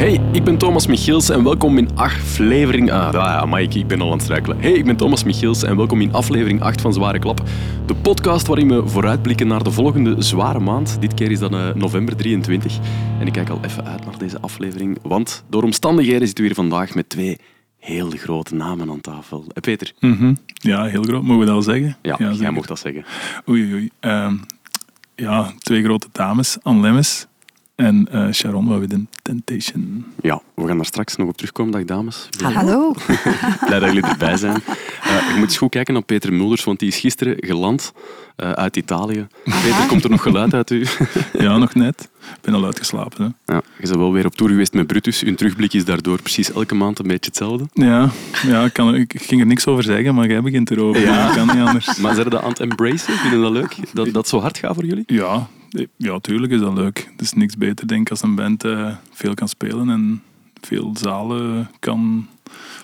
Hey, ik ben Thomas Michiels en welkom in aflevering... Ah, ja, Mike, ik ben al aan het struikelen. Hey, ik ben Thomas Michiels en welkom in aflevering 8 van Zware Klap. De podcast waarin we vooruitblikken naar de volgende zware maand. Dit keer is dat uh, november 23. En ik kijk al even uit naar deze aflevering, want door omstandigheden zitten we hier vandaag met twee heel grote namen aan tafel. Eh, Peter? Mm Ja, heel groot. Mogen we dat al zeggen? Ja, ja jij mocht dat zeggen. Oei, oei. Uh, ja, twee grote dames. Anne Lemmes en uh, Sharon de Temptation. Ja, we gaan daar straks nog op terugkomen. Dag dames. Hallo. Blij dat jullie erbij zijn. Uh, je moet eens goed kijken naar Peter Mulders, want die is gisteren geland uh, uit Italië. Peter, komt er nog geluid uit u? ja, nog net. Ik ben al uitgeslapen. Hè. Ja, je bent wel weer op tour geweest met Brutus. Uw terugblik is daardoor precies elke maand een beetje hetzelfde. Ja, ja ik, kan, ik ging er niks over zeggen, maar jij begint erover. Ja. kan niet anders. Maar zijn dat aan het embracen? Vind je dat leuk? Dat dat zo hard gaat voor jullie? Ja, ja, tuurlijk is dat leuk. Het is niks beter, denk ik, als een band uh, veel kan spelen en veel zalen kan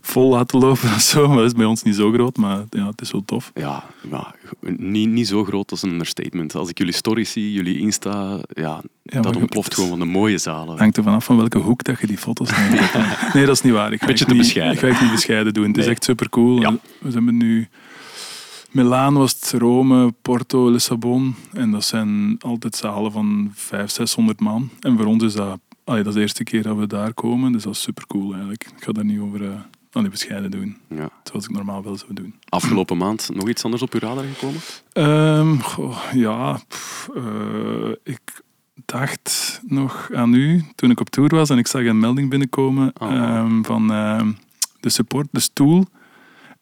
vol laten lopen of zo. Maar dat is bij ons niet zo groot, maar ja, het is wel tof. Ja, ja niet, niet zo groot als een understatement. Als ik jullie stories zie, jullie Insta, ja, dat ontploft gewoon van de mooie zalen. Het hangt er vanaf van welke hoek dat je die foto's neemt. nee, dat is niet waar. Ik Beetje te niet, bescheiden. Ik ga het niet bescheiden doen. Het is echt super cool. Ja. We hebben nu... Milaan was het Rome, Porto, Lissabon. En dat zijn altijd zalen van 500, 600 man. En voor ons is dat, allee, dat is de eerste keer dat we daar komen. Dus dat is super cool eigenlijk. Ik ga daar niet over uh, bescheiden doen. Ja. Zoals ik normaal wel zou doen. Afgelopen maand nog iets anders op uw radar gekomen? Um, goh, ja, uh, ik dacht nog aan u toen ik op tour was en ik zag een melding binnenkomen oh. um, van uh, de support, de stoel.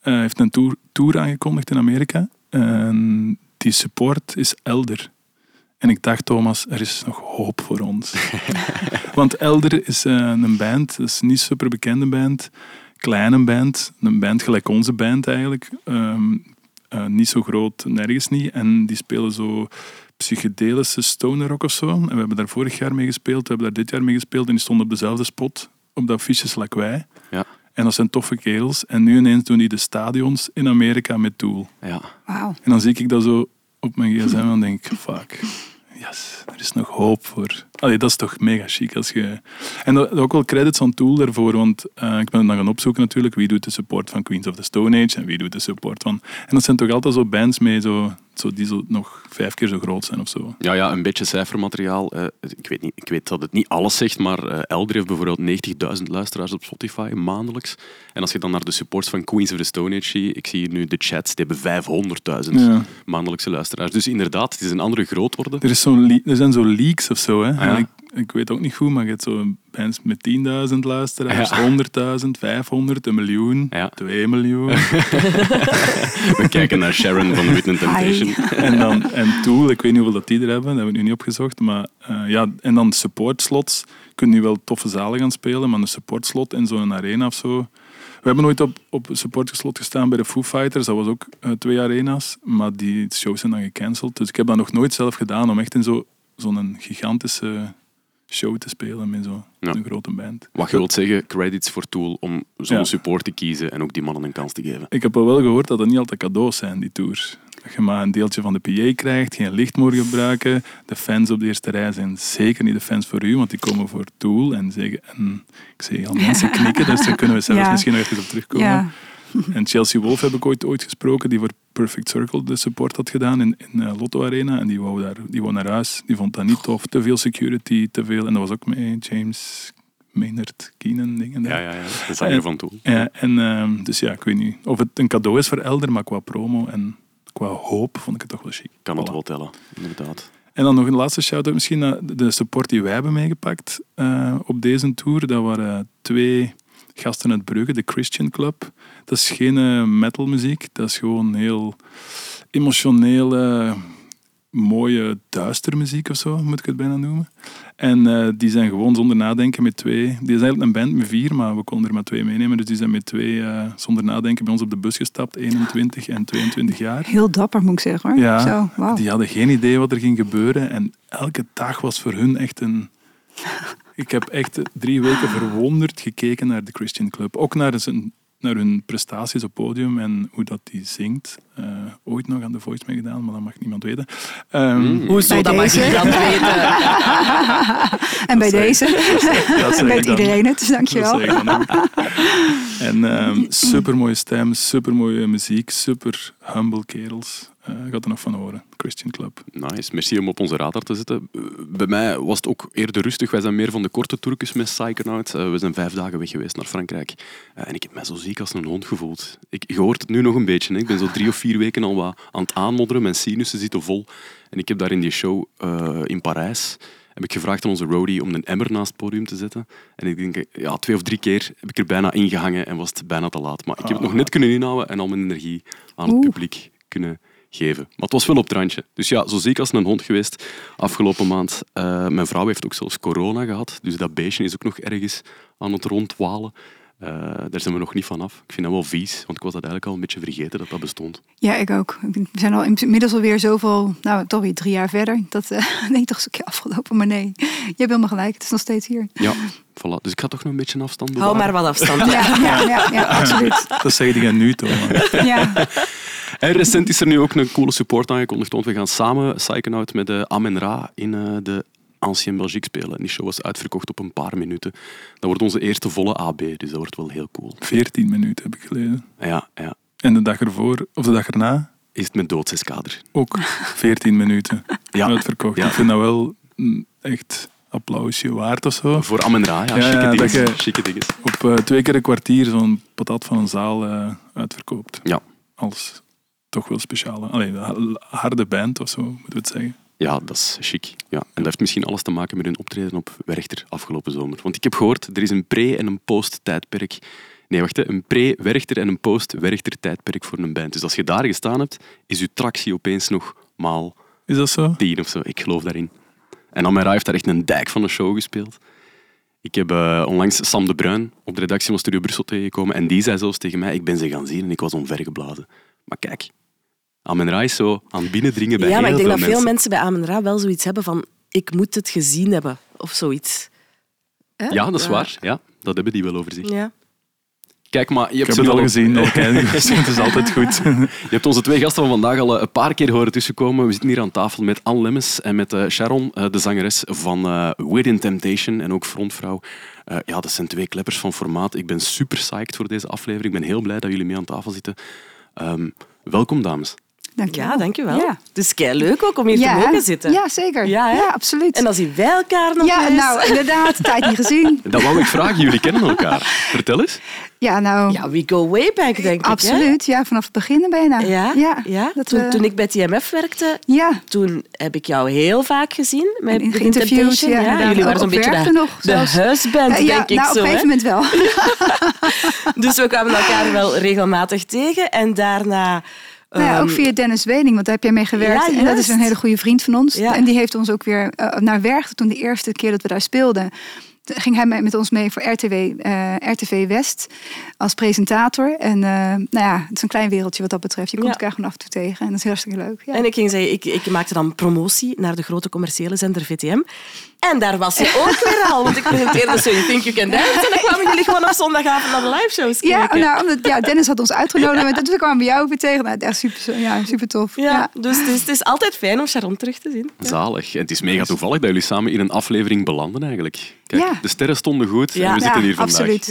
Uh, heeft een tour, tour aangekondigd in Amerika. En die support is Elder. En ik dacht, Thomas, er is nog hoop voor ons. Want Elder is uh, een band, dat is niet super bekende band, kleine band, een band gelijk onze band eigenlijk. Um, uh, niet zo groot, nergens niet. En die spelen zo psychedelische stoner rock of zo. En we hebben daar vorig jaar mee gespeeld, we hebben daar dit jaar mee gespeeld en die stonden op dezelfde spot, op dat fiches like wij. Ja. En dat zijn toffe kerels. En nu ineens doen die de stadions in Amerika met Tool. Ja. Wow. En dan zie ik dat zo op mijn gsm en denk ik, fuck, yes, er is nog hoop voor. Allee, dat is toch mega chic als je... En dat, ook wel credits aan Tool daarvoor, want uh, ik ben dan gaan opzoeken natuurlijk, wie doet de support van Queens of the Stone Age en wie doet de support van... En dat zijn toch altijd zo bands mee, zo zo, die zo nog vijf keer zo groot zijn of zo. Ja, ja een beetje cijfermateriaal. Uh, ik, weet niet, ik weet dat het niet alles zegt, maar uh, Elder heeft bijvoorbeeld 90.000 luisteraars op Spotify maandelijks. En als je dan naar de supports van Queens of the Stone Age ziet, ik zie hier nu de chats, die hebben 500.000 ja. maandelijkse luisteraars. Dus inderdaad, het is een andere grootworde. Er, is zo er zijn zo leaks of zo. Hè? Ah, ja ik weet ook niet goed, maar je hebt zo bands met 10.000 luisteraars, ja. 100.000, 500, een miljoen, ja. 2 miljoen. We kijken naar Sharon van Witness Temptation. en, dan, en Tool, ik weet niet hoeveel dat die er hebben, dat hebben we nu niet opgezocht. Maar, uh, ja, en dan support slots. Je kunt nu wel toffe zalen gaan spelen, maar een support slot in zo'n arena of zo. We hebben nooit op, op supporterslot gestaan bij de Foo Fighters. Dat was ook uh, twee arena's. Maar die shows zijn dan gecanceld. Dus ik heb dat nog nooit zelf gedaan om echt in zo'n gigantische show te spelen met zo'n ja. grote band. Wat je wilt zeggen, credits voor Tool om zo'n support te kiezen en ook die mannen een kans te geven. Ik heb al wel gehoord dat dat niet altijd cadeaus zijn, die tours. Dat je maar een deeltje van de PA krijgt, geen licht moet gebruiken. De fans op de eerste rij zijn zeker niet de fans voor u, want die komen voor Tool. En, zeggen, en ik zie al mensen knikken, dus daar kunnen we zelfs misschien nog even op terugkomen. En Chelsea Wolf heb ik ooit, ooit gesproken, die voor Perfect Circle de support had gedaan in, in uh, Lotto Arena. En die wou, daar, die wou naar huis. Die vond dat niet tof. Te veel security, te veel. En dat was ook met James Maynard Keenan dingen. Ja, ja, ja. De zanger van toe. Ja, en, uh, dus ja, ik weet niet of het een cadeau is voor Elder, maar qua promo en qua hoop vond ik het toch wel chic. Kan het wel tellen, inderdaad. En dan nog een laatste shout-out misschien naar de support die wij hebben meegepakt uh, op deze tour. Dat waren twee gasten uit Brugge, de Christian Club. Dat is geen uh, metalmuziek, dat is gewoon heel emotionele, mooie duistermuziek of zo, moet ik het bijna noemen. En uh, die zijn gewoon zonder nadenken met twee. Die is eigenlijk een band met vier, maar we konden er maar twee meenemen. Dus die zijn met twee uh, zonder nadenken bij ons op de bus gestapt, 21 en 22 jaar. Heel dapper moet ik zeggen hoor. Ja, Zo, wow. die hadden geen idee wat er ging gebeuren. En elke dag was voor hun echt een ik heb echt drie weken verwonderd gekeken naar de Christian Club. Ook naar, zijn, naar hun prestaties op podium en hoe dat die zingt. Uh, ooit nog aan de Voice meegedaan, maar dat mag niemand weten. Um, mm. Hoezo, dat mag niemand weten? En bij Dat deze weet iedereen het, dus dankjewel. Dat En ehm super mooie stem, super mooie muziek, super humble kerels. Ik had er nog van horen. Christian Club. Nice, merci om op onze radar te zetten. Eh, Bij mij was het ook eerder rustig. Wij zijn meer van de korte toertjes met Psychonaut. Eh, we zijn vijf dagen weg geweest naar Frankrijk. En ik heb mij zo ziek als een hond gevoeld. Ik, je hoort het nu nog een beetje. Hè. Ik ben zo drie of vier weken al wat aan het aanmodderen. Mijn sinussen zitten vol. En ik heb daar in die show in Parijs heb ik gevraagd aan onze roadie om een emmer naast het podium te zetten. En ik denk, ja, twee of drie keer heb ik er bijna ingehangen en was het bijna te laat. Maar ik heb het nog net kunnen inhouden en al mijn energie aan het Oeh. publiek kunnen geven. Maar het was wel op het randje. Dus ja, zo ziek als een hond geweest afgelopen maand. Eh, mijn vrouw heeft ook zelfs corona gehad. Dus dat beestje is ook nog ergens aan het rondwalen. Eh, daar zijn we nog niet van af. Ik vind dat wel vies, want ik was dat eigenlijk al een beetje vergeten dat dat bestond. Ja, ik ook. We zijn al inmiddels alweer zoveel, nou toch weer drie jaar verder. Dat eh nee, toch keer afgelopen. Maar nee, je hebt helemaal gelijk. Het is nog steeds hier. Ja, voilà. Dus ik ga toch nog een beetje een afstand Hou bewaren. maar wat afstand. Ja, ja, ja, ja absoluut. Dat zeg jij nu, Thomas. Ja. En recent is er nu ook een coole support aangekondigd, want we gaan samen Psychonaut met de Amen Ra in eh, de Ancien Belgique spelen. En die show was uitverkocht op een paar minuten. Dat wordt onze eerste volle AB, dus dat wordt wel heel cool. 14 minuten heb ik geleden. Ja, ja. En de dag ervoor, of de dag erna, Is het met doodseskader. ook 14 minuten Ja. uitverkocht. Ja. Ik vind dat wel echt applausje waard of zo. Voor Amen Ra, ja. Ja, chique ja, dinges. dat je- Chique dinges. Op eh, twee keer een kwartier zo'n patat van een zaal eh, uitverkoopt. Ja. Als toch wel speciale, alleen harde band of zo, moeten we het zeggen. Ja, dat is chic. Ja. En dat heeft misschien alles te maken met hun optreden op Werchter afgelopen zomer. Want ik heb gehoord, er is een pre- en een post-tijdperk. Nee, wacht, hè. een pre-Werchter en een post-Werchter tijdperk voor een band. Dus als je daar gestaan hebt, is je tractie opeens nog maal Is dat zo? tien of zo. Ik geloof daarin. En Amara heeft daar echt een dijk van een show gespeeld. Ik heb eh, onlangs Sam de Bruin op de redactie van Studio Brussel tegengekomen en die zei zelfs tegen mij, ik ben ze gaan zien en ik was omvergeblazen. Maar kijk, Amen Ra is zo aan het binnendringen bij Ja, maar heel ik denk veel dat veel mensen. mensen bij Amen Ra wel zoiets hebben van ik moet het gezien hebben of zoiets. Hè? Ja, dat is Ja. waar. Ja, dat hebben die wel over zich. Ja. Kijk, maar je Ik hebt, heb ze het al wel- gezien. Dus het is altijd goed. je hebt onze twee gasten van vandaag al eh, een paar keer horen tussenkomen. We zitten hier aan tafel met Anne Lemmens en met eh, Sharon, eh, de zangeres van eh Within Temptation en ook frontvrouw. Eh, ja, dat zijn twee kleppers van formaat. Ik ben super psyched voor deze aflevering. Ik ben heel blij dat jullie mee aan tafel zitten. Ehm, welkom, dames. Dankjewel. ja, dankjewel. Ja. Het is kei leuk ook om hier Ja, te mogen zitten. Ja, zeker. Ja, Ja, absoluut. En dan zien wij elkaar nog ja, eens. nou, inderdaad. Tijd niet gezien. Dat wou ik vragen. Jullie kennen elkaar. Vertel eens. Ja, nou, Ja, we go way back, denk ik. hè? absoluut. Ja, vanaf het begin bijna. Ja, ja. ja. dat toen, we- toen ik bij TMF werkte, Ja, toen heb ik jou heel vaak gezien. Met En in interviews, ja, jullie waren zo'n beetje de, nog de huisband, Eh, ja denk ik nou, zo. op een gegeven moment wel. Dus we kwamen elkaar wel regelmatig tegen. En daarna... Nou ja, ook ehm, via Dennis Wening, want daar heb jij mee gewerkt. Ja, en dat is een hele goede vriend van ons. Ja. En die heeft ons ook weer eh, naar Werchter, toen de eerste keer dat we daar speelden. Ging hij met ons mee voor RTW, eh, RTV West als presentator. En eh, nou ja, het is een klein wereldje wat dat betreft. Je komt elkaar gewoon af en toe tegen. En dat is hartstikke leuk. Ja. En ik ging zeggen, ik, ik maakte dan promotie naar de grote commerciële zender VTM. En daar was je ook weer al, want ik presenteerde You Think You Can Dance. En dan kwamen jullie gewoon op zondagavond naar de live shows ja, kijken. nou, omdat, ja, Dennis had ons uitgenodigd. Maar toen kwamen we jou weer tegen. Nou, echt super, ja, super tof. Ja, Ja. dus het is, het is altijd fijn om Sharon terug te zien. Ja. Zalig. En het is mega toevallig dat jullie samen in een aflevering belanden eigenlijk. Kijk, Ja. de sterren stonden goed Ja. en we zitten Ja, hier vandaag. absoluut.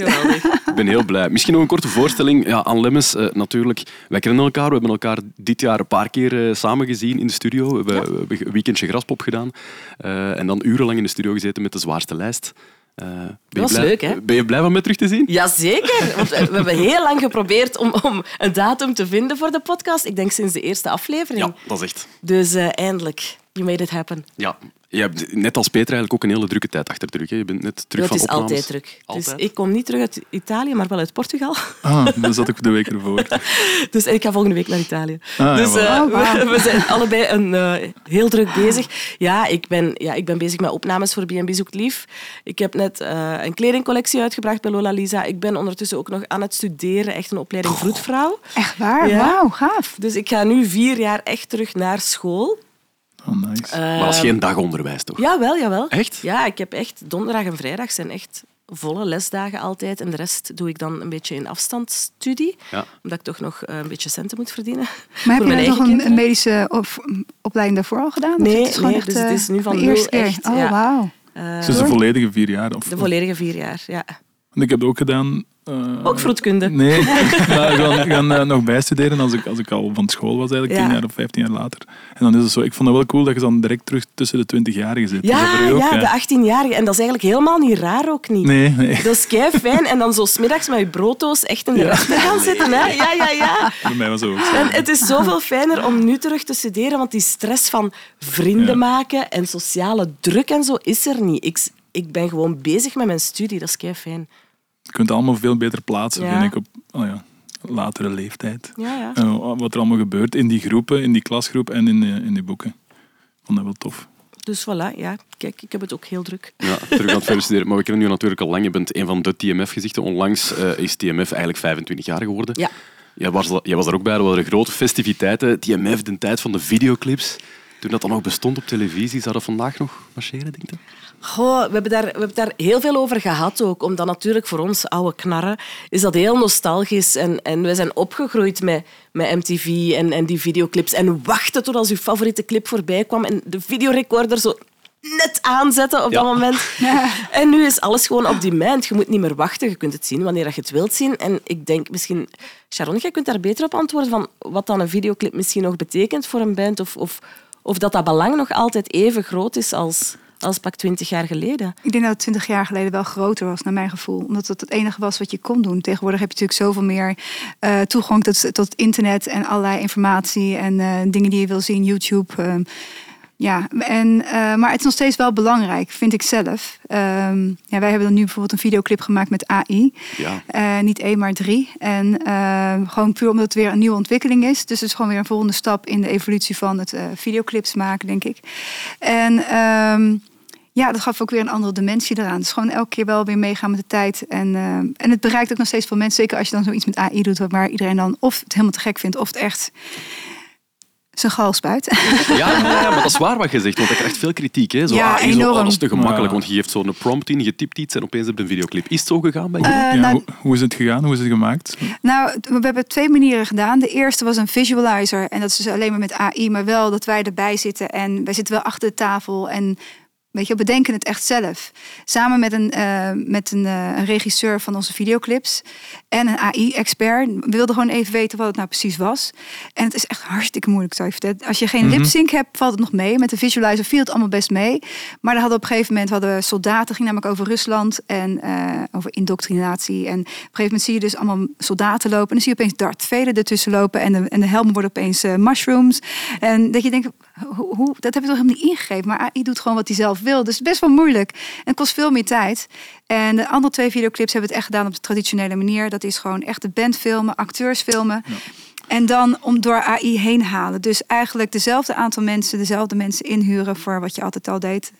Ik ben heel blij. Misschien nog een korte voorstelling. Ja, Anne Lemmens, eh, natuurlijk. Wij kennen elkaar. We hebben elkaar dit jaar een paar keer eh, samen gezien in de studio. We hebben, we hebben een weekendje graspop gedaan. Eh, en dan urenlang in de studio gezeten met de zwaarste lijst. Eh, ben je was blij- leuk, hè? Ben je blij van mij terug te zien? Jazeker, want we we hebben heel lang geprobeerd om, om een datum te vinden voor de podcast. Ik denk sinds de eerste aflevering. Ja, dat is echt. Dus eh, eindelijk, you made it happen. Ja. Je hebt net als Peter eigenlijk ook een hele drukke tijd achter de rug. Hè. Je bent net terug het is van opnames. altijd druk. Altijd. Dus ik kom niet terug uit Italië, maar wel uit Portugal. Ah, dat zat ik de week ervoor. Dus ik ga volgende week naar Italië. Ah, dus ja, eh, wauw. we, we zijn allebei een, eh, heel druk bezig. Ja ik, ben, ja, ik ben bezig met opnames voor B&B Zoekt Lief. Ik heb net eh, een kledingcollectie uitgebracht bij Lola Lisa. Ik ben ondertussen ook nog aan het studeren, echt een opleiding vroedvrouw. Echt waar? Ja. Wauw, gaaf. Dus ik ga nu vier jaar echt terug naar school. Oh, nice. Maar dat is geen dagonderwijs, toch? Jawel, jawel. Echt? Ja, ik heb echt donderdag en vrijdag zijn echt volle lesdagen altijd. En de rest doe ik dan een beetje in afstandsstudie. Ja. Omdat ik toch nog eh, een beetje centen moet verdienen. Maar heb je nog een, kinderen. medische op- opleiding daarvoor al gedaan? Of Nee, het nee, echt, dus het eh, is nu van de eerste nul keer. echt, Oh, ja. wauw. Eh, Dus de volledige vier jaar? Of, de volledige vier jaar, ja. Want ik heb het ook gedaan. Eh, Ook vroedkunde. Nee, maar ik ga, ik ga eh, nog bijstuderen als ik, als ik al van school was, eigenlijk Ja. tien jaar of vijftien jaar later. En dan is het zo, ik vond het wel cool dat je dan direct terug tussen de twintigjarigen zit. Is dat voor Ja, ook? ja, de 18-jarige. En dat is eigenlijk helemaal niet raar ook niet. Nee, nee. Dat is kei fijn. En dan zo smiddags met je brooddoos echt in de te gaan zitten. Hè? Ja, ja, ja. Bij mij was het ook zo. En het is zoveel fijner om nu terug te studeren, want die stress van vrienden Ja. maken en sociale druk en zo is er niet. Ik, ik ben gewoon bezig met mijn studie, dat is kei fijn. Je kunt het allemaal veel beter plaatsen, Ja. vind ik, op oh ja, latere leeftijd. Ja, ja. En wat er allemaal gebeurt in die groepen, in die klasgroep en in, de- in die boeken. Ik vond dat wel tof. Dus voilà, ja. Kijk, ik heb het ook heel druk. Ja, terug aan het studeren. Maar we kennen nu natuurlijk al lang. Je bent een van de TMF-gezichten. Onlangs eh, is TMF eigenlijk 25 jaar geworden. Ja. Jij was, jij was er ook bij. Er waren grote festiviteiten. TMF, de tijd van de videoclips. Toen dat dan nog bestond op televisie, zou dat vandaag nog marcheren, denk je? Goh, we hebben, daar, we hebben daar heel veel over gehad ook. Omdat natuurlijk voor ons oude knarren is dat heel nostalgisch. En, en we zijn opgegroeid met, met MTV en, en die videoclips. En wachten tot als uw favoriete clip voorbij kwam en de videorecorder zo net aanzetten op Ja. dat moment. En nu is alles gewoon op demand. Je moet niet meer wachten. Je kunt het zien wanneer je het wilt zien. En ik denk misschien... Sharon, jij kunt daar beter op antwoorden van wat dan een videoclip misschien nog betekent voor een band. Of, of, of dat dat belang nog altijd even groot is als, als pak twintig jaar geleden. Ik denk dat het twintig jaar geleden wel groter was, naar mijn gevoel. Omdat het het enige was wat je kon doen. Tegenwoordig heb je natuurlijk zoveel meer eh, toegang tot, tot internet en allerlei informatie en eh, dingen die je wil zien, YouTube. eh, ja, en, eh, maar het is nog steeds wel belangrijk, vind ik zelf. Ehm, ja, wij hebben dan nu bijvoorbeeld een videoclip gemaakt met AI. Ja. Eh, niet één, maar drie. En eh, gewoon puur omdat het weer een nieuwe ontwikkeling is. Dus het is gewoon weer een volgende stap in de evolutie van het eh, videoclips maken, denk ik. En ehm, ja, dat gaf ook weer een andere dimensie eraan. Dus gewoon elke keer wel weer meegaan met de tijd. En, eh, en het bereikt ook nog steeds veel mensen. Zeker als je dan zoiets met AI doet, waar iedereen dan of het helemaal te gek vindt, of het echt zijn gal spuit. Ja, maar dat is waar wat je zegt, want ik krijg veel kritiek. Hè. Zo, Ja, AI, zo, enorm. oh, dat is te gemakkelijk, want je geeft zo'n prompt in, je typt iets en opeens heb je een videoclip. Is het zo gegaan bij jullie? Eh, ja, nou, hoe, hoe is het gegaan? Hoe is het gemaakt? Nou, we hebben twee manieren gedaan. De eerste was een visualizer. En dat is dus alleen maar met AI, maar wel dat wij erbij zitten. En wij zitten wel achter de tafel. En weet je, we bedenken het echt zelf. Samen met een, eh, met een, eh, een regisseur van onze videoclips. En een AI-expert. We wilden gewoon even weten wat het nou precies was. En het is echt hartstikke moeilijk, zou je vertellen. Als je geen Mhm. lip-sync hebt, valt het nog mee. Met de visualizer viel het allemaal best mee. Maar dan hadden op een gegeven moment hadden we soldaten, ging namelijk over Rusland en eh, over indoctrinatie. En op een gegeven moment zie je dus allemaal soldaten lopen. En dan zie je opeens Darth Vader ertussen lopen. En de, en de helmen worden opeens eh, mushrooms. En dat je denkt, hoe, hoe, dat heb je toch helemaal niet ingegeven. Maar AI doet gewoon wat hij zelf wil. Dus best wel moeilijk. En het kost veel meer tijd. En de andere twee videoclips hebben we het echt gedaan op de traditionele manier. Dat is gewoon echt de band filmen, acteurs filmen. En dan om door AI heen halen. Dus eigenlijk dezelfde aantal mensen, dezelfde mensen inhuren voor wat je altijd al deed.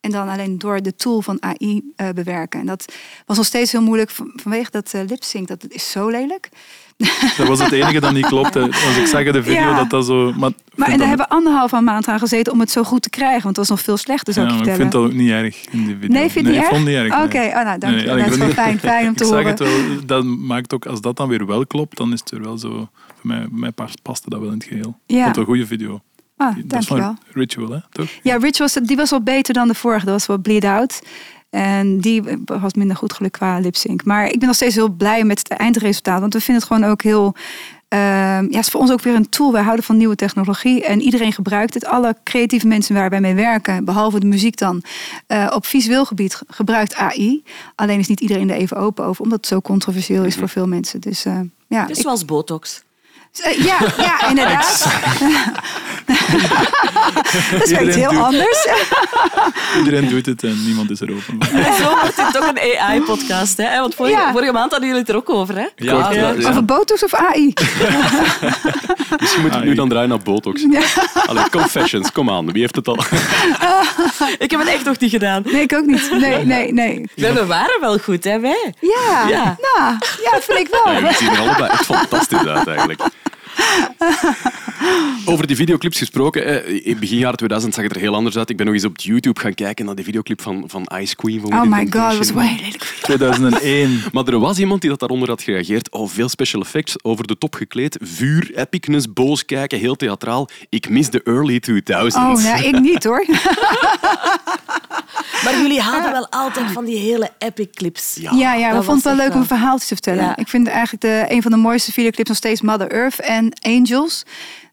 En dan alleen door de tool van AI eh, bewerken. En dat was nog steeds heel moeilijk van- vanwege dat eh lip-sync. Dat is zo lelijk. Dat was het enige dat niet klopte. Als ik zag in de video Ja. dat dat zo... Maar, en daar hebben we anderhalf maand aan gezeten om het zo goed te krijgen. Want het was nog veel slechter, zou ja, ik maar ik vertellen. vind dat ook niet erg in die video. Nee, vind je niet vond het niet erg. Oké, nee. oh, nou, dank je. dat is wel fijn, fijn om te ik horen. het wel, dat maakt ook, als dat dan weer wel klopt, dan is het er wel zo... Voor mij, voor mij past- paste dat wel in het geheel. Ja. Ik vond het een goede video. Ah, dat dankjewel. Ritual, hè? Toch? Ja, was, die was wel beter dan de vorige. Dat was wel Bleed Out. En die was minder goed geluk qua lip-sync. Maar ik ben nog steeds heel blij met het eindresultaat. Want we vinden het gewoon ook heel... ehm, ja, het is voor ons ook weer een tool. Wij houden van nieuwe technologie. En iedereen gebruikt het. Alle creatieve mensen waar wij mee werken, behalve de muziek dan, eh, op visueel gebied ge- gebruikt AI. Alleen is niet iedereen er even open over, omdat het zo controversieel is voor veel mensen. Dus eh, ja, Het is ik- zoals botox. Eh, ja, ja, inderdaad. dat is iets heel doet- anders. Iedereen doet het en niemand is er open. En zo wordt dit toch een AI-podcast. Hè? Want vorige, Ja. vorige maand hadden jullie het er ook over. Hè? Ja, Kort, ja, ja. ja. Over botox of AI? Misschien moet ik nu dan draaien naar Botox. Allee, confessions, kom aan. Wie heeft het al? Ik heb het echt nog niet gedaan. Nee, ik ook niet. Nee, nee, nee. We waren wel goed, hè, wij? Ja, Ja. nou, ja, vind ik wel. Ja, jullie zien er allebei echt fantastisch uit, eigenlijk. Over die videoclips gesproken, eh, in begin jaren 2000 zag het er heel anders uit. Ik ben nog eens op YouTube gaan kijken naar die videoclip van, van Ice Queen. Van Oh my god, dat was lelijk. 2001. Maar er was iemand die dat daaronder had gereageerd. Oh, veel special effects, over de top gekleed, vuur, epicness, boos kijken, heel theatraal. Ik mis de early 2000s. Oh, nou, ik niet hoor. Maar jullie hadden wel altijd van die hele epic clips. Ja. Ja, ja, we vonden het wel leuk om een verhaaltje te vertellen. Ja. Ik vind eigenlijk de, een van de mooiste videoclips nog steeds Mother Earth en Angels.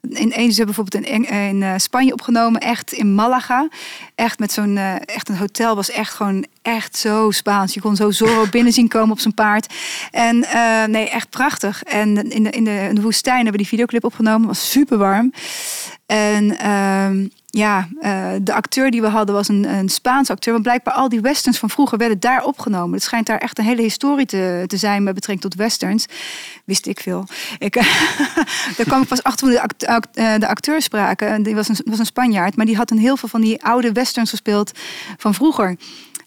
In Angels hebben we bijvoorbeeld in, in eh, Spanje opgenomen, echt in Malaga. Echt met zo'n, eh, echt een hotel was echt gewoon echt zo Spaans. Je kon zo Zorro binnen zien komen op zijn paard. En eh, nee, echt prachtig. En in de, in, de, in de woestijn hebben we die videoclip opgenomen, was super warm. En ehm, ja, eh, de acteur die we hadden was een, een Spaanse acteur. Maar blijkbaar al die westerns van vroeger werden daar opgenomen. Het schijnt daar echt een hele historie te, te zijn met betrekking tot westerns. Wist ik veel. Ik, daar kwam ik pas achter toen de, eh, acteur spraken. Die was een, was een Spanjaard, maar die had een heel veel van die oude westerns gespeeld van vroeger.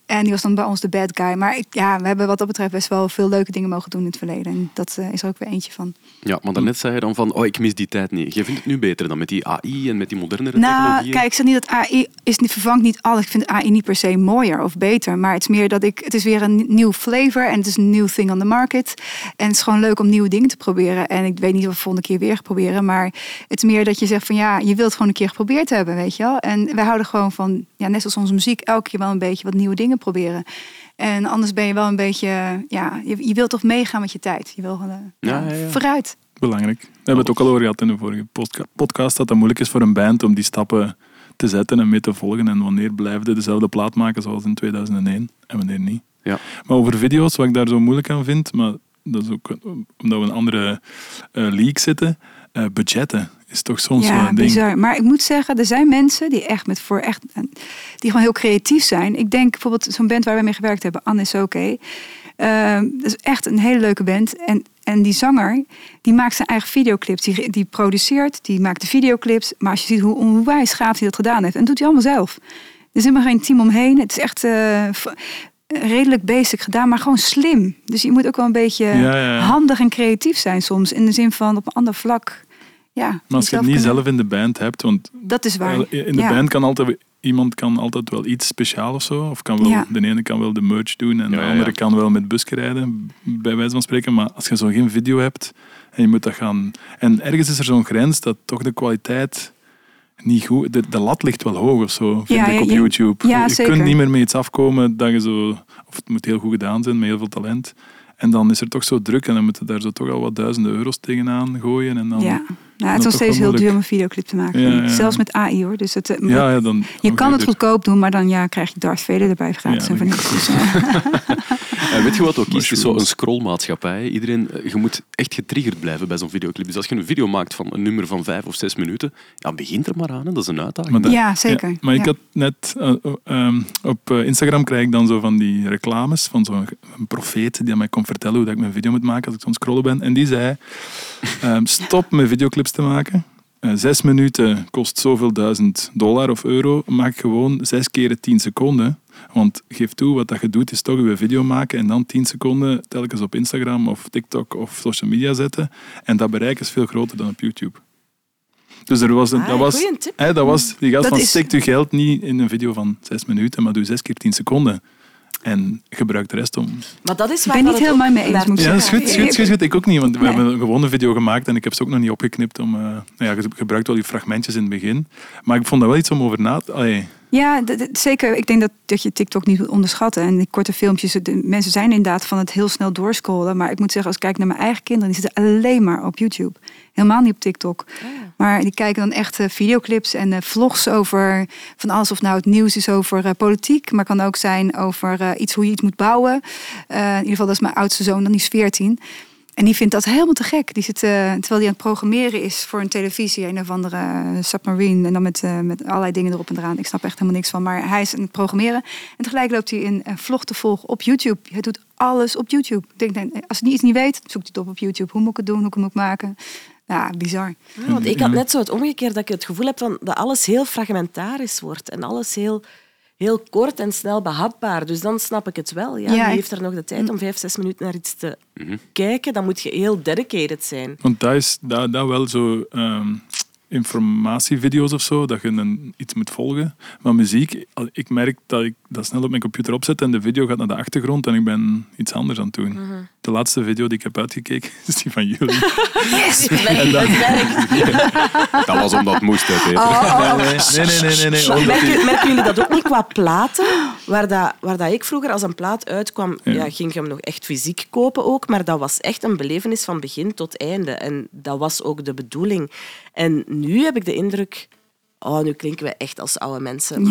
En die was dan bij ons de bad guy. Maar ik, ja, we hebben wat dat betreft best wel veel leuke dingen mogen doen in het verleden. En dat eh, is er ook weer eentje van. Ja, maar daarnet zei je dan van, oh, ik mis die tijd niet. Je vindt het nu beter dan met die AI en met die modernere Nou, technologieën? kijk, ik zeg niet dat AI is, niet- vervangt niet alles. Ik vind AI niet per se mooier of beter. Maar het is meer dat ik. Het is weer een nieuw flavor en het is een nieuw thing on the market. En het is gewoon leuk om nieuwe dingen te proberen. En ik weet niet of we volgende keer weer gaan proberen. Maar het is meer dat je zegt van ja, je wilt gewoon een keer geprobeerd hebben, weet je wel. En wij houden gewoon van, ja, net zoals onze muziek, elke keer wel een beetje wat nieuwe dingen proberen. En anders ben je wel een beetje, ja, je, je wilt toch meegaan met je tijd. Je wil gewoon, eh, Ja, ja, ja, ja. vooruit. Belangrijk. We hebben het ook al over gehad in de vorige podca- podcast, dat het moeilijk is voor een band om die stappen te zetten en mee te volgen. En wanneer blijven ze dezelfde plaat maken zoals in 2001 en wanneer niet. Ja. Maar over video's, wat ik daar zo moeilijk aan vind, maar dat is ook omdat we in een andere eh league zitten, eh, budgetten is toch soms wel Ja, een ding. bizar. Maar ik moet zeggen, er zijn mensen die echt met voor echt die gewoon heel creatief zijn. Ik denk bijvoorbeeld zo'n band waar wij mee gewerkt hebben, Anne is oké. Ehm, dat is echt een hele leuke band. En, en die zanger, die maakt zijn eigen videoclips. Die, die produceert, die maakt de videoclips. Maar als je ziet hoe onwijs gaaf hij dat gedaan heeft. En dat doet hij allemaal zelf. Er is helemaal geen team omheen. Het is echt eh, v- redelijk basic gedaan, maar gewoon slim. Dus je moet ook wel een beetje Ja, ja, ja. handig en creatief zijn soms. In de zin van op een ander vlak. Ja, Maar als je het niet kunnen- zelf in de band hebt, want Dat is waar. in de Ja. band kan altijd iemand kan altijd wel iets speciaals of zo. Of kan wel, Ja. de ene kan wel de merch doen en Ja, de andere ja. kan wel met busje rijden, bij wijze van spreken. Maar als je zo geen video hebt en je moet dat gaan... En ergens is er zo'n grens dat toch de kwaliteit niet goed... De, de lat ligt wel hoog of zo, vind Ja, ik op ja. YouTube. Ja, je zeker. kunt niet meer met iets afkomen dat je zo... Of het moet heel goed gedaan zijn, met heel veel talent. En dan is er toch zo druk en dan moeten daar zo toch al wat duizenden euro's tegenaan gooien. En dan, Ja, nou, het is nog steeds heel duur om een videoclip te maken. Ja, ja. Zelfs met AI hoor. Dus het, eh, ja, ja, dan, je kan het er- goedkoop doen, maar dan ja, krijg je Darth Vader erbij gratis. En niks. Dus, Eh, weet je wat ook is? Het is zo'n scrollmaatschappij. Iedereen, eh, je moet echt getriggerd blijven bij zo'n videoclip. Dus als je een video maakt van een nummer van vijf of zes minuten, ja, begint er maar aan. Hè. Dat is een uitdaging. Maar dat- ja, zeker. Ja, maar ik had net eh, op Instagram krijg ik dan zo van die reclames van zo'n een profeet die mij kon vertellen hoe dat ik mijn video moet maken als ik zo'n scrollen ben. En die zei: ehm, stop met videoclips te maken. Eh, zes minuten kost zoveel duizend dollar of euro. Maak gewoon zes keer tien seconden. Want geef toe, wat dat je doet is toch je video maken en dan tien seconden telkens op Instagram of TikTok of social media zetten. En dat bereik is veel groter dan op YouTube. Dus er was een, Ah, dat was. Hè, dat was die gast Dat van is- steekt uw geld niet in een video van zes minuten, maar doe zes keer tien seconden. En gebruik de rest om... Maar dat is Ik waar ben dat niet het helemaal mee eens, moet ik Ja, dat is goed, is goed, is goed. Ik ook niet, want we Nee. hebben een video gemaakt en ik heb ze ook nog niet opgeknipt. Om, eh, nou ja, je gebruikt wel die fragmentjes in het begin. Maar ik vond dat wel iets om over na te... Ja, zeker. Ik denk dat, dat je TikTok niet moet onderschatten. En die korte filmpjes, de mensen zijn inderdaad van het heel snel doorscrollen. Maar ik moet zeggen, als ik kijk naar mijn eigen kinderen, die zitten alleen maar op YouTube. Helemaal niet op TikTok. Maar die kijken dan echt eh, videoclips en eh, vlogs over van alles. Of nou het nieuws is over eh, politiek, maar kan ook zijn over iets hoe je iets moet bouwen. In ieder geval, dat is mijn oudste zoon, dan die is 14. En die vindt dat helemaal te gek. Die zit, eh, terwijl hij aan het programmeren is voor een televisie, een of andere eh, submarine. En dan met, eh, met allerlei dingen erop en eraan. Ik snap echt helemaal niks van. Maar hij is aan het programmeren. En tegelijk loopt hij een, vlog te volgen op YouTube. Hij doet alles op YouTube. Ik denk, als hij iets niet weet, zoekt hij het op op YouTube. Hoe moet ik het doen? Hoe moet ik het maken? Ja, bizar. Want ik had net zo het omgekeerd dat ik het gevoel heb van dat alles heel fragmentarisch wordt en alles heel, heel kort en snel behapbaar. Dus dan snap ik het wel. Ja, Ja, Wie heeft er nog de tijd om vijf, zes minuten naar iets te kijken? Dan moet je heel dedicated zijn. want dat is dat, dat wel zo... ehm, informatievideo's of zo, dat je een, iets moet volgen. Maar muziek, ik merk dat ik dat snel op mijn computer opzet en de video gaat naar de achtergrond en ik ben iets anders aan het doen. de laatste video die ik heb uitgekeken is die van jullie. Yes! Werkt. Dat was omdat het moest, hè, Peter. Oh, Nee, nee, nee, nee. nee, nee. Omdat Merken, jullie dat ook niet qua platen? Waar, dat, waar dat ik vroeger als een plaat uitkwam, Ja. ja. ging je hem nog echt fysiek kopen ook. Maar dat was echt een belevenis van begin tot einde. En dat was ook de bedoeling. En nu heb ik de indruk... Oh, nu klinken we echt als oude mensen. Maar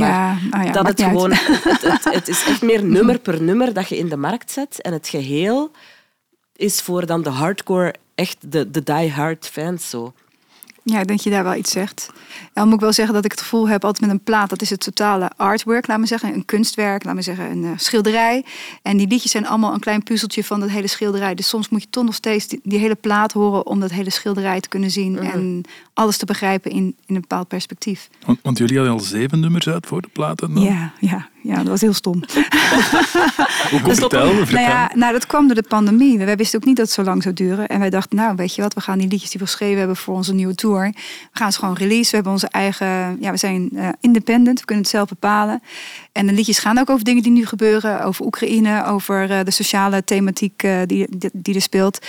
Ja, ja, dat het gewoon... uit. Het, het, het is echt meer nummer per nummer dat je in de markt zet. En het geheel is voor dan de hardcore, echt de, de die-hard fans zo. Ja, ik denk dat je daar wel iets zegt. Dan moet ik wel zeggen dat ik het gevoel heb altijd met een plaat, dat is het totale artwork, laat me zeggen, een kunstwerk, laat me zeggen, een eh, schilderij. En die liedjes zijn allemaal een klein puzzeltje van dat hele schilderij. Dus soms moet je toch nog steeds die, die hele plaat horen om dat hele schilderij te kunnen zien en alles te begrijpen in, in een bepaald perspectief. Want, want jullie hadden al zeven nummers uit voor de platen. dan? Ja, ja, ja, dat was heel stom. Hoe komt vertel. Nou ja, nou, dat kwam door de pandemie. Wij wisten ook niet dat het zo lang zou duren. En wij dachten, nou, weet je wat, we gaan die liedjes die we geschreven hebben voor onze nieuwe tour. We gaan ze gewoon release. We hebben onze eigen, ja, we zijn eh, independent. We kunnen het zelf bepalen. En de liedjes gaan ook over dingen die nu gebeuren. Over Oekraïne, over eh, de sociale thematiek eh, die, die, die er speelt.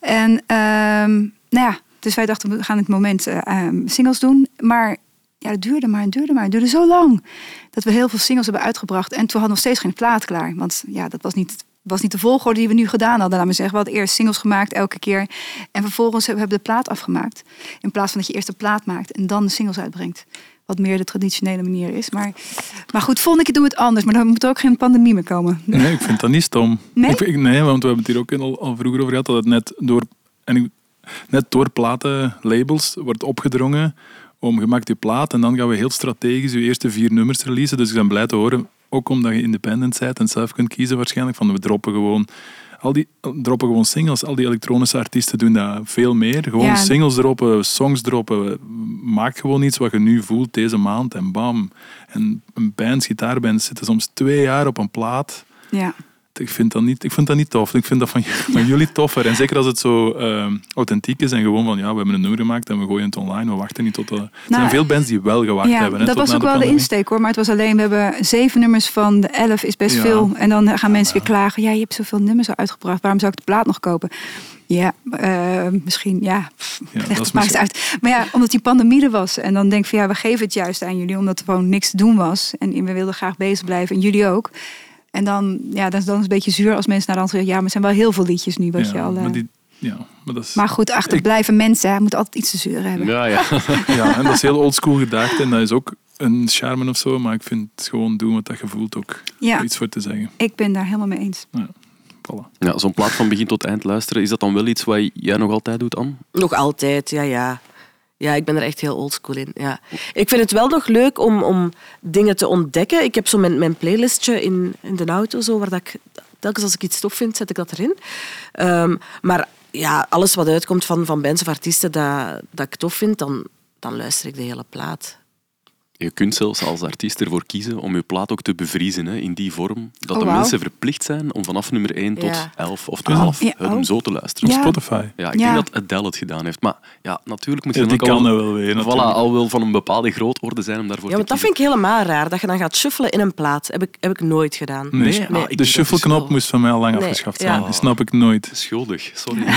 En ehm, nou ja, dus wij dachten, we gaan het moment eh, ehm, singles doen. Maar ja, het duurde maar, het duurde maar. Het duurde zo lang dat we heel veel singles hebben uitgebracht. En toen hadden we nog steeds geen plaat klaar. Want ja, dat was niet, was niet de volgorde die we nu gedaan hadden, laat me zeggen. We hadden eerst singles gemaakt elke keer. En vervolgens hebben we de plaat afgemaakt. In plaats van dat je eerst de plaat maakt en dan de singles uitbrengt. Wat meer de traditionele manier is. Maar, maar goed, volgende keer doen we het anders. Maar dan moet er ook geen pandemie meer komen. Nee, ik vind dat niet stom. Nee? Ik nee, want we hebben het hier ook al, al vroeger over gehad, dat het net door, en ik- net door platenlabels wordt opgedrongen om je maakt je plaat en dan gaan we heel strategisch je eerste vier nummers releasen. Dus ik ben blij te horen, ook omdat je independent bent en zelf kunt kiezen waarschijnlijk, van we droppen gewoon... Al die droppen gewoon singles. Al die elektronische artiesten doen dat veel meer. Gewoon Ja. singles droppen, songs droppen. Maak gewoon iets wat je nu voelt deze maand en bam. En een band, gitaarband, zitten soms twee jaar op een plaat. Ja. Ik vind dat niet, ik vind dat niet tof. Ik vind dat van, van jullie toffer. En zeker als het zo ehm, authentiek is en gewoon van ja, we hebben een nummer gemaakt en we gooien het online. We wachten niet tot. de- er zijn veel bands die wel gewacht Nou, ja, hebben. hè, dat was ook wel de insteek hoor. Maar het was alleen, we hebben zeven nummers van de elf is best Ja. veel. En dan gaan mensen weer klagen. Ja, je hebt zoveel nummers al uitgebracht. Waarom zou ik de plaat nog kopen? Ja, eh, misschien, ja. Ja, het uit. Maar ja, omdat die pandemie er was. En dan denk ik van ja, we geven het juist aan jullie. Omdat er gewoon niks te doen was. En we wilden graag bezig blijven. En jullie ook. En dan, ja, dan is het een beetje zuur als mensen naar de andere zeggen... ja, maar het zijn wel heel veel liedjes nu. Wat Ja, je al, eh, maar, die, ja, maar, dat is, maar goed, achterblijven mensen. Hij moet altijd iets te zeuren hebben. Ja, ja. ja, en dat is heel oldschool gedacht en dat is ook een charme of zo. Maar ik vind het gewoon doen wat dat je voelt ook Ja. iets voor te zeggen. Ik ben daar helemaal mee eens. Voilà. ja Zo'n plaat van begin tot eind luisteren, is dat dan wel iets wat jij nog altijd doet, Anne? Nog altijd, ja, ja. Ja, ik ben er echt heel oldschool in. Ja. Ik vind het wel nog leuk om, om dingen te ontdekken. Ik heb zo mijn, mijn playlistje in, in de auto, zo, waar dat ik, telkens als ik iets tof vind, zet ik dat erin. Ehm, maar ja, alles wat uitkomt van, van bands of artiesten dat, dat ik tof vind, dan, dan luister ik de hele plaat. Je kunt zelfs als artiest ervoor kiezen om je plaat ook te bevriezen hè, in die vorm. Dat Oh, de mensen verplicht zijn om vanaf nummer 1 tot Ja. 11 of 12 Ja, hem oh. zo te luisteren. Ja. Spotify. Ja, ik Ja. denk dat Adele het gedaan heeft. Maar ja, natuurlijk moet je Ja, dan die ook kan al, wel weer. voilà, al wel van een bepaalde grootorde zijn om daarvoor Ja, want te dat vind ik helemaal raar, dat je dan gaat shuffelen in een plaat. Heb ik, heb ik nooit gedaan. Nee, Nee, de- ah, ik- de dat shuffle-knop is wel- moest van mij al lang Nee, afgeschaft ja. zijn. Die snap ik nooit. Schuldig, sorry. Nee,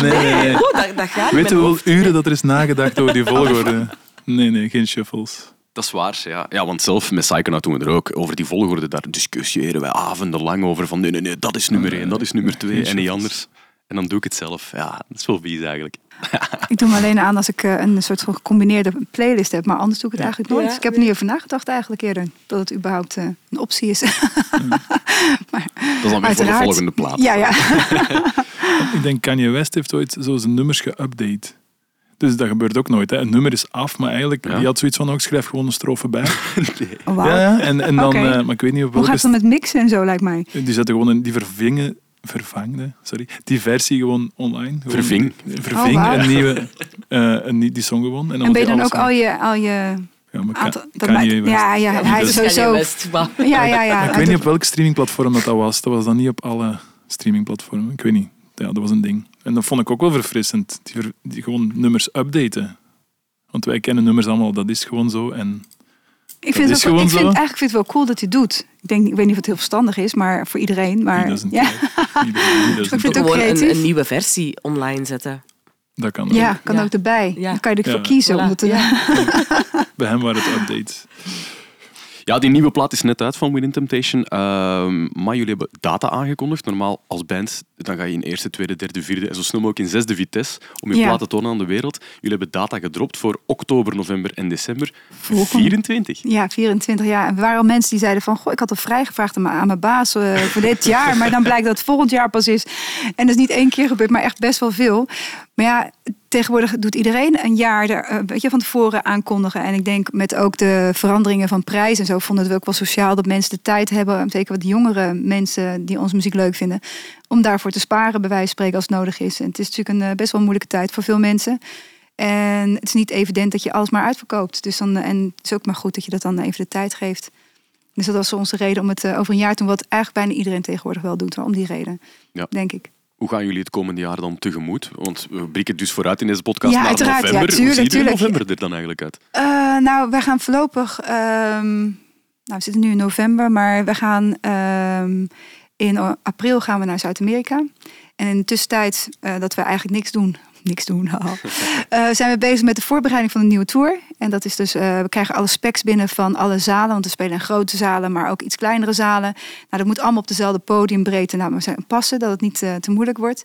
nee, nee. Oh, dat, dat gaat Weet je hoeveel uren dat er is nagedacht over die volgorde? Nee, nee, geen shuffles. Dat is waar, ja. ja. Want zelf met Psychonaut doen we er ook over die volgorde. Daar discussiëren wij avondenlang over. Van nee, nee, nee, dat is nummer één, dat is nummer twee en niet anders. En dan doe ik het zelf. Ja, dat is wel vies eigenlijk. Ik doe me alleen aan als ik eh, een soort van gecombineerde playlist heb. Maar anders doe ik het eigenlijk nooit. Ja, ik heb er niet over nagedacht eigenlijk eerder. Dat het überhaupt eh, een optie is. Dat is dan weer voor de volgende plaat. ja, ja. Ik denk Kanye West heeft ooit zo zijn nummers geüpdate. Dus dat gebeurt ook nooit. Hè. Een nummer is af, maar eigenlijk, Ja. die had zoiets van, ook schrijf gewoon een strofe bij. Oh, wauw. Ja, ja, en, en dan, eh, maar ik weet niet op Hoe gaat het dan met mixen en zo, lijkt mij? Die zetten gewoon een, die vervingen, vervangde, sorry, die versie gewoon online. Gewoon, Verving. Verving Oh, een nieuwe, eh, een, nie- die song gewoon. En, En ben je dan ook al je... Al je Ja, maar kan, dat West. ja, ja, hij dat is sowieso... West, maar- Ja, ja, ja. Ik weet niet op welk streamingplatform dat, dat was. Dat was dan niet op alle streamingplatformen. Ik weet niet. Ja, dat was een ding. En dat vond ik ook wel verfrissend. Die, die gewoon nummers updaten. Want wij kennen nummers allemaal, dat is gewoon zo. En Ik, vind het ook, ik vind, eigenlijk vind het wel cool dat hij het doet. Ik, denk, ik weet niet of het heel verstandig is, maar voor iedereen. Maar ja? Iedereen- Ik vind het ook een, een nieuwe versie online zetten. Dat kan ja, ook. kan Ja. ook erbij. Ja. Dan kan je ervoor Ja. kiezen. Voilà. Om het te, Ja. Bij hem waren het updates. Ja, die nieuwe plaat is net uit van Within Temptation. Ehm, maar jullie hebben data aangekondigd. Normaal als band dan ga je in eerste, tweede, derde, vierde en zo snel mogelijk in zesde vitesse om je Ja. plaat te tonen aan de wereld. Jullie hebben data gedropt voor oktober, november en december. Volgende. 24. Ja, 24 jaar. En er waren al mensen die zeiden van... Goh, ik had al vrijgevraagd aan mijn- aan mijn baas eh, voor dit jaar. Maar dan blijkt dat het volgend jaar pas is. En dat is niet één keer gebeurd, maar echt best wel veel. Maar ja, tegenwoordig doet iedereen een jaar er, eh, weet je, van tevoren aankondigen. En ik denk met ook de veranderingen van prijs en zo... vonden we het ook wel sociaal dat mensen de tijd hebben... zeker wat jongere mensen die onze muziek leuk vinden... om daarvoor te sparen, bij wijze van spreken, als het nodig is. En het is natuurlijk een eh, best wel moeilijke tijd voor veel mensen... En het is niet evident dat je alles maar uitverkoopt. Dus dan, en het is ook maar goed dat je dat dan even de tijd geeft. Dus dat was onze reden om het eh, over een jaar te doen, wat eigenlijk bijna iedereen tegenwoordig wel doet. Maar om die reden, Ja. denk ik. Hoe gaan jullie het komende jaar dan tegemoet? Want we blikken dus vooruit in deze podcast Ja, naar uiteraard. Ja, november. tuurlijk, Hoe ziet tuurlijk. november er dan eigenlijk uit? Eh, nou, wij gaan voorlopig. ehm, nou, we zitten nu in november, maar we gaan ehm, in april gaan we naar Zuid-Amerika. En in de tussentijd eh, dat we eigenlijk niks doen. Niks doen. haha, eh, zijn we bezig met de voorbereiding van een nieuwe tour. En dat is dus, eh, we krijgen alle specs binnen van alle zalen. Want we spelen in grote zalen, maar ook iets kleinere zalen. Nou, dat moet allemaal op dezelfde podiumbreedte nou, zijn passen, dat het niet eh, te moeilijk wordt.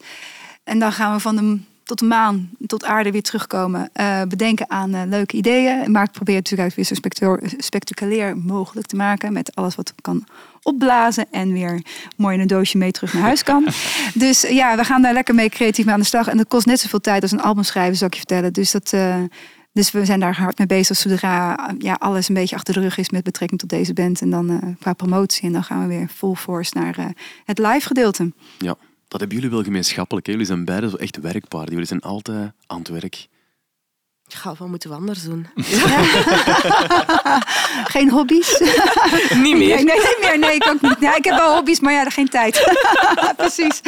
En dan gaan we van de tot de maan, tot aarde weer terugkomen. eh, bedenken aan eh, leuke ideeën. Maar het probeert natuurlijk weer zo spectacu- spectaculair mogelijk te maken. Met alles wat kan opblazen. En weer mooi in een doosje mee terug naar huis kan. dus eh, ja, we gaan daar lekker mee creatief mee aan de slag. En dat kost net zoveel tijd als een album schrijven, zou ik je vertellen. Dus dat... dus we zijn daar hard mee bezig zodra ja, alles een beetje achter de rug is met betrekking tot deze band. En dan qua promotie. En dan gaan we weer full force naar het live gedeelte. Ja, dat hebben jullie wel gemeenschappelijk. Hè? Jullie zijn beide zo echt werkpaarden. Jullie zijn altijd aan het werk. Ja, wat moeten we anders doen? Geen hobby's? Niet meer. Nee, nee, niet meer. Nee, ik ook niet. Ja, ik heb wel hobby's, maar ja, geen tijd. Precies.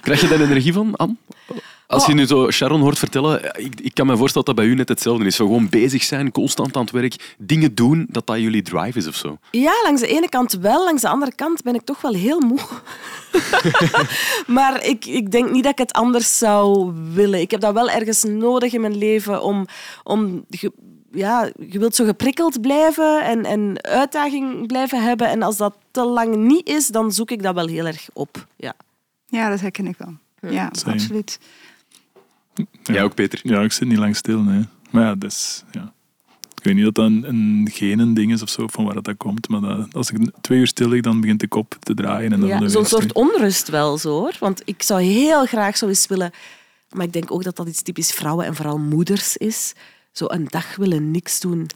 Krijg je daar energie van, Anne? Als Oh. je nu zo Sharon hoort vertellen, ik, ik kan me voorstellen dat dat bij u net hetzelfde is. Zo gewoon bezig zijn, constant aan het werk, dingen doen, dat dat jullie drive is of zo. Ja, langs de ene kant wel. Langs de andere kant ben ik toch wel heel moe. maar ik, ik denk niet dat ik het anders zou willen. Ik heb dat wel ergens nodig in mijn leven om... om ge- ja, je wilt zo geprikkeld blijven en, en uitdaging blijven hebben. En als dat te lang niet is, dan zoek ik dat wel heel erg op. Ja. Ja, dat herken ik wel. Ja, Same. absoluut. Jij ook, Peter? Ja, ik zit niet lang stil, nee. Maar ja, is... Ja. Ik weet niet dat dat een, een genen ding is of zo, van waar dat, dat komt. Maar dat, als ik twee uur stil lig, dan begint de kop te draaien. En dan Ja, Zo'n soort onrust wel zo hoor. Want ik zou heel graag zo eens willen. Maar ik denk ook dat dat iets typisch vrouwen en vooral moeders is. Zo een dag willen niks doen.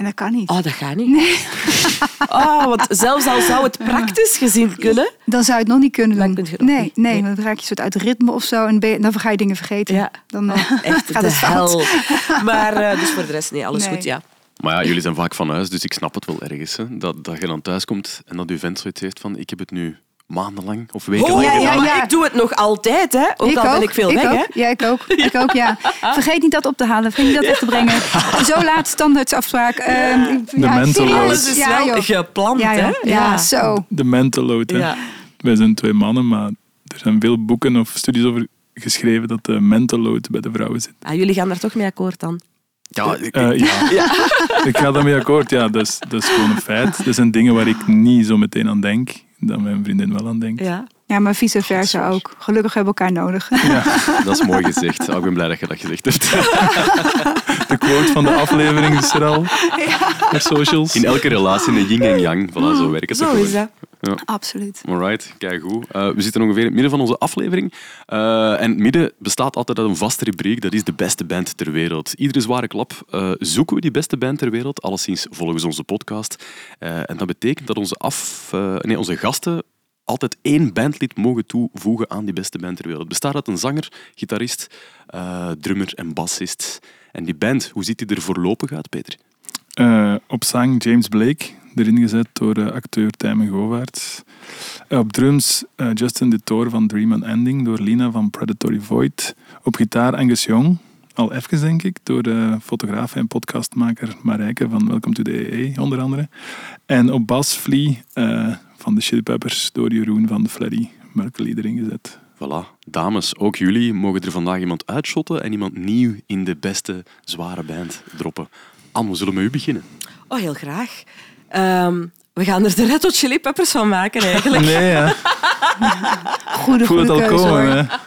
En dat kan niet. Oh, dat gaat niet. Oh, want zelfs al zou het praktisch gezien kunnen. Dan zou je het nog niet kunnen Dan doen. kun je het nog nee, niet. nee, Nee. dan raak je soort uit ritme of zo. En dan ga je dingen vergeten. Ja. Dan eh, Oh, echt gaat de het fout. hel. Maar eh, dus voor de rest, nee, alles Nee. goed, ja. Maar ja, jullie zijn vaak van huis, dus ik snap het wel ergens. Hè? Dat, dat je dan thuis komt en dat je vent zoiets heeft van ik heb het nu maandenlang of wekenlang Oh, ja, ja, ja. ik doe het nog altijd, hè. Ook al ben ik veel weg, ook. hè. Ja, ik ook. Ik ook, ja. Vergeet niet dat op te halen. Vergeet niet dat weg te brengen. Zo laat standaardsafspraak. Ehm, De mental load. Alles is Ja, wel joh. gepland, Ja, hè. ja, zo. De mental load, hè. Ja. Wij zijn twee mannen, maar er zijn veel boeken of studies over geschreven dat de mental load bij de vrouwen zit. Ah, jullie gaan daar toch mee akkoord dan? Ja, ik- Eh, ja. ik ga daarmee akkoord. Ja, dat is, dat is gewoon een feit. Er zijn dingen waar ik niet zo meteen aan denk, dat mijn vriendin wel aan denkt. Ja. Ja, maar vice versa ook. Gelukkig hebben we elkaar nodig. dat is mooi gezegd. Oh, ik ben blij dat je dat gezegd hebt. De quote van de aflevering is er al. Op socials. In elke relatie een yin en yang. Voilà, zo werkt het Zo is gewoon. Dat. Absoluut. Alright, kijk goed. Eh, we zitten ongeveer in het midden van onze aflevering. Eh, en het midden bestaat altijd uit een vaste rubriek. Dat is de beste band ter wereld. Iedere zware klap eh, zoeken we die beste band ter wereld. Alleszins volgens onze podcast. Eh, en dat betekent dat onze, af, eh, nee, onze gasten altijd één bandlid mogen toevoegen aan die beste band ter wereld. Het bestaat uit een zanger, gitarist, eh, drummer en bassist. En die band, hoe ziet die er voorlopig uit, Peter? Eh, op zang James Blake, erin gezet door eh, acteur Tijmen Govaerts. Eh, op drums eh, Justin de Toor van Dream Unending door Lina van Predatory Void. Op gitaar Angus Young, al even denk ik, door de fotograaf en podcastmaker Marijke van Welcome to the EE onder andere. En op bas Flea uh, van de Chili Peppers door Jeroen van de Fleddy Merkel erin gezet. Voilà. Dames, ook jullie mogen er vandaag iemand uitschotten en iemand nieuw in de beste zware band droppen. Anne, we zullen met u beginnen. Oh, heel graag. Um, we gaan er de Red Hot Chili Peppers van maken, eigenlijk. Nee, ja. Goede, Voel goede het al keuze, komen, hoor.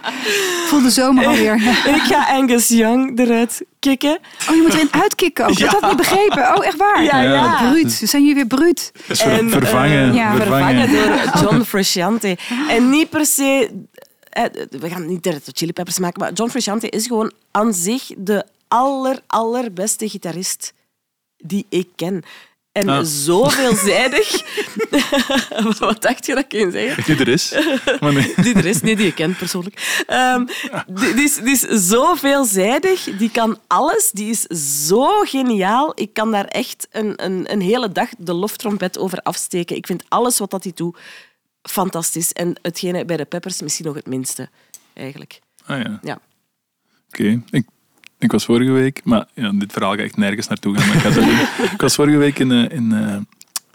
Voel de zomer alweer. Ik ga Angus Young eruit kicken. Oh, je moet erin uitkicken ook. Ik had dat niet begrepen. Oh, echt waar? Ja, ja. Bruut. We zijn jullie weer bruut. Ver- En, vervangen, eh, ja. vervangen. Vervangen door John Frusciante. En niet per se... eh, We gaan niet de Red Hot Chili Peppers maken, maar John Frusciante is gewoon aan zich de aller, allerbeste gitarist die ik ken. En Ah. zo veelzijdig... Wat dacht je dat ik ging zeggen? Die er is. Maar nee. Die er is, nee, die je kent persoonlijk. Ehm, die, die is, die is zo veelzijdig, die kan alles, die is zo geniaal. Ik kan daar echt een, een, een hele dag de loftrompet over afsteken. Ik vind alles wat dat hij doet fantastisch. En hetgene bij de Peppers misschien nog het minste, eigenlijk. Ah ja, Ja. oké. Ik, ik was vorige week, maar ja, dit verhaal ga echt nergens naartoe gaan. Maar ik, ga het doen. ik was vorige week in, eh, in, eh,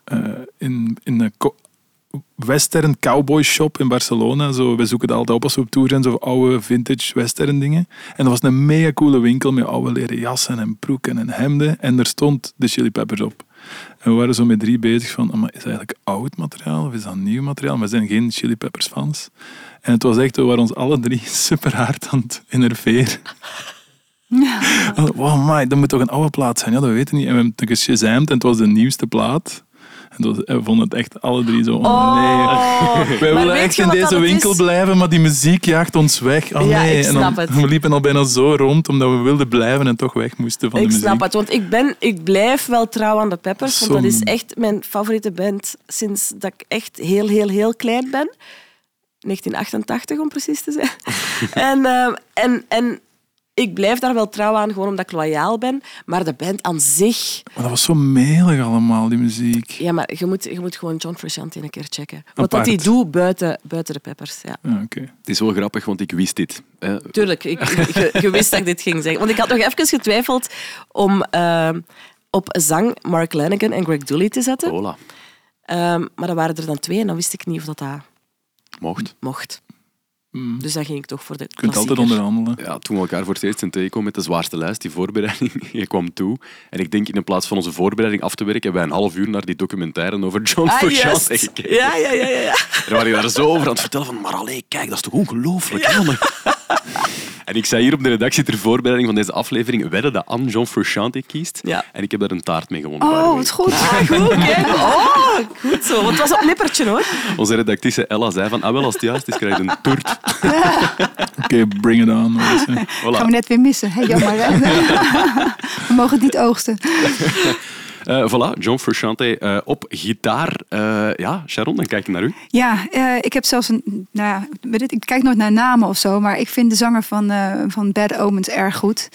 eh, in, in een western cowboy shop in Barcelona. Zo, we zoeken dat altijd op als we op tour zijn, zo oude vintage western dingen. En dat was een mega coole winkel met oude leren jassen en broeken en hemden. En er stond de Chili Peppers op. En we waren zo met drie bezig van, "Ah, maar is dat eigenlijk oud materiaal of is dat nieuw materiaal? Maar we zijn geen Chili Peppers fans. En het was echt, we waren ons alle drie super hard aan het innerveren. Wow, my, dat moet toch een oude plaat zijn? Ja, dat weten we niet. En we hebben het geshazamd en het was de nieuwste plaat. En en vonden het echt alle drie zo, oh, nee. Wij willen echt in deze winkel is? blijven, maar die muziek jaagt ons weg. Oh, Ja, nee. ik en dan, snap het. We liepen al bijna zo rond, omdat we wilden blijven en toch weg moesten van Ik de muziek. snap het, want ik, ben, ik blijf wel trouw aan de Peppers, want dat is echt mijn favoriete band sinds dat ik echt heel, heel, heel klein ben. 1988 om precies te zijn. en, eh, en, en ik blijf daar wel trouw aan, gewoon omdat ik loyaal ben. Maar de band aan zich... Maar dat was zo melig allemaal, die muziek. Ja, maar je moet, je moet gewoon John Frusciante een keer checken. Wat dat hij doet buiten, buiten de Peppers. Ja. Ja, oké. Het is wel grappig, want ik wist dit. hè. Tuurlijk, ik, ik- je, je wist dat ik dit ging zeggen. Want ik had nog even getwijfeld om eh, op zang Mark Lanigan en Greg Dooley te zetten. Hola, Ehm, maar dan waren er dan twee en dan wist ik niet of dat, dat mocht. mocht. Mm. Dus dan ging ik toch voor de Je kunt altijd onderhandelen. Ja, toen we elkaar voor het eerst in tegenkwamen met de zwaarste lijst, die voorbereiding, je kwam toe. En ik denk in plaats van onze voorbereiding af te werken, hebben wij een half uur naar die documentaire over John Ah, Frusciante gekeken. Ja, ja, ja, ja. ja. En dan waren je daar zo over aan het vertellen van, maar allee, kijk, dat is toch ongelooflijk. hè, man?" En ik zei hier op de redactie ter voorbereiding van deze aflevering, wedden dat Anne John Frusciante kiest. Ja. En ik heb daar een taart mee gewonnen. Oh, wat goed. Ah, goed, kijk. Oh, goed zo. Want het was op nippertje, hoor. Onze redactrice Ella zei van, ah wel, als het juist is, krijg je een toert. Oké, bring it on. hoor. Gaan we Voilà. net weer missen. Hey, jammer. hè? we mogen het niet oogsten. Eh, voilà, John Frusciante eh, op gitaar. Eh, ja, Sharon, dan kijk ik naar u. Ja, ik heb zelfs een. Nou, ja, ik kijk nooit naar namen of zo, maar ik vind de zanger van, van Bad Omens erg goed.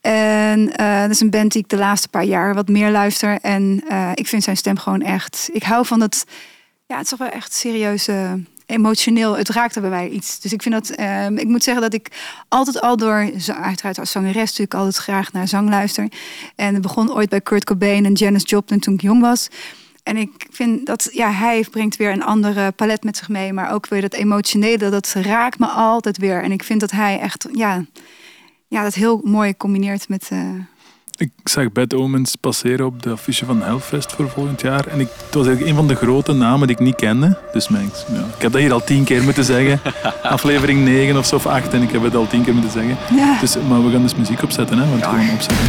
En dat is een band die ik de laatste paar jaar wat meer luister. En ik vind zijn stem gewoon echt. Ik hou van dat. Ja, het is toch wel echt serieus. Emotioneel, het raakt er bij mij iets. Dus ik vind dat, eh, ik moet zeggen dat ik altijd al door, uiteraard als zangeres natuurlijk altijd graag naar zang luister. En begon ooit bij Kurt Cobain en Janis Joplin toen ik jong was. En ik vind dat ja, hij brengt weer een andere palet met zich mee. Maar ook weer dat emotionele, dat raakt me altijd weer. En ik vind dat hij echt ja, ja, dat heel mooi combineert met. eh, Ik zag Bad Omens passeren op de affiche van Hellfest voor volgend jaar. En ik, het was eigenlijk een van de grote namen die ik niet kende. Dus mijn, ja, ik heb dat hier al tien keer moeten zeggen. Aflevering 9 of zo, of 8. En ik heb het al tien keer moeten zeggen. ja. Dus, maar we gaan dus muziek opzetten. Hè, want Ja. gewoon opzetten.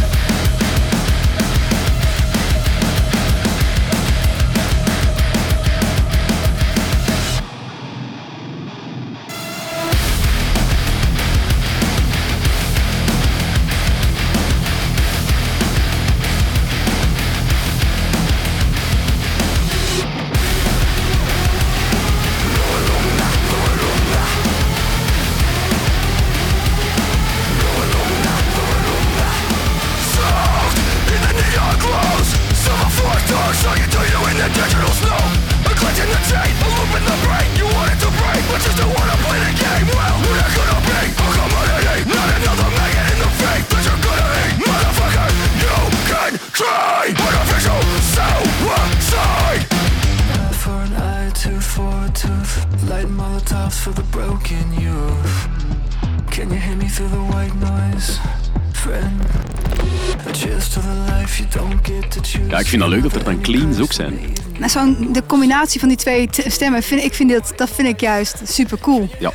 Zo'n, de combinatie van die twee stemmen, vind, ik vind dat, dat vind ik juist super cool. Ja.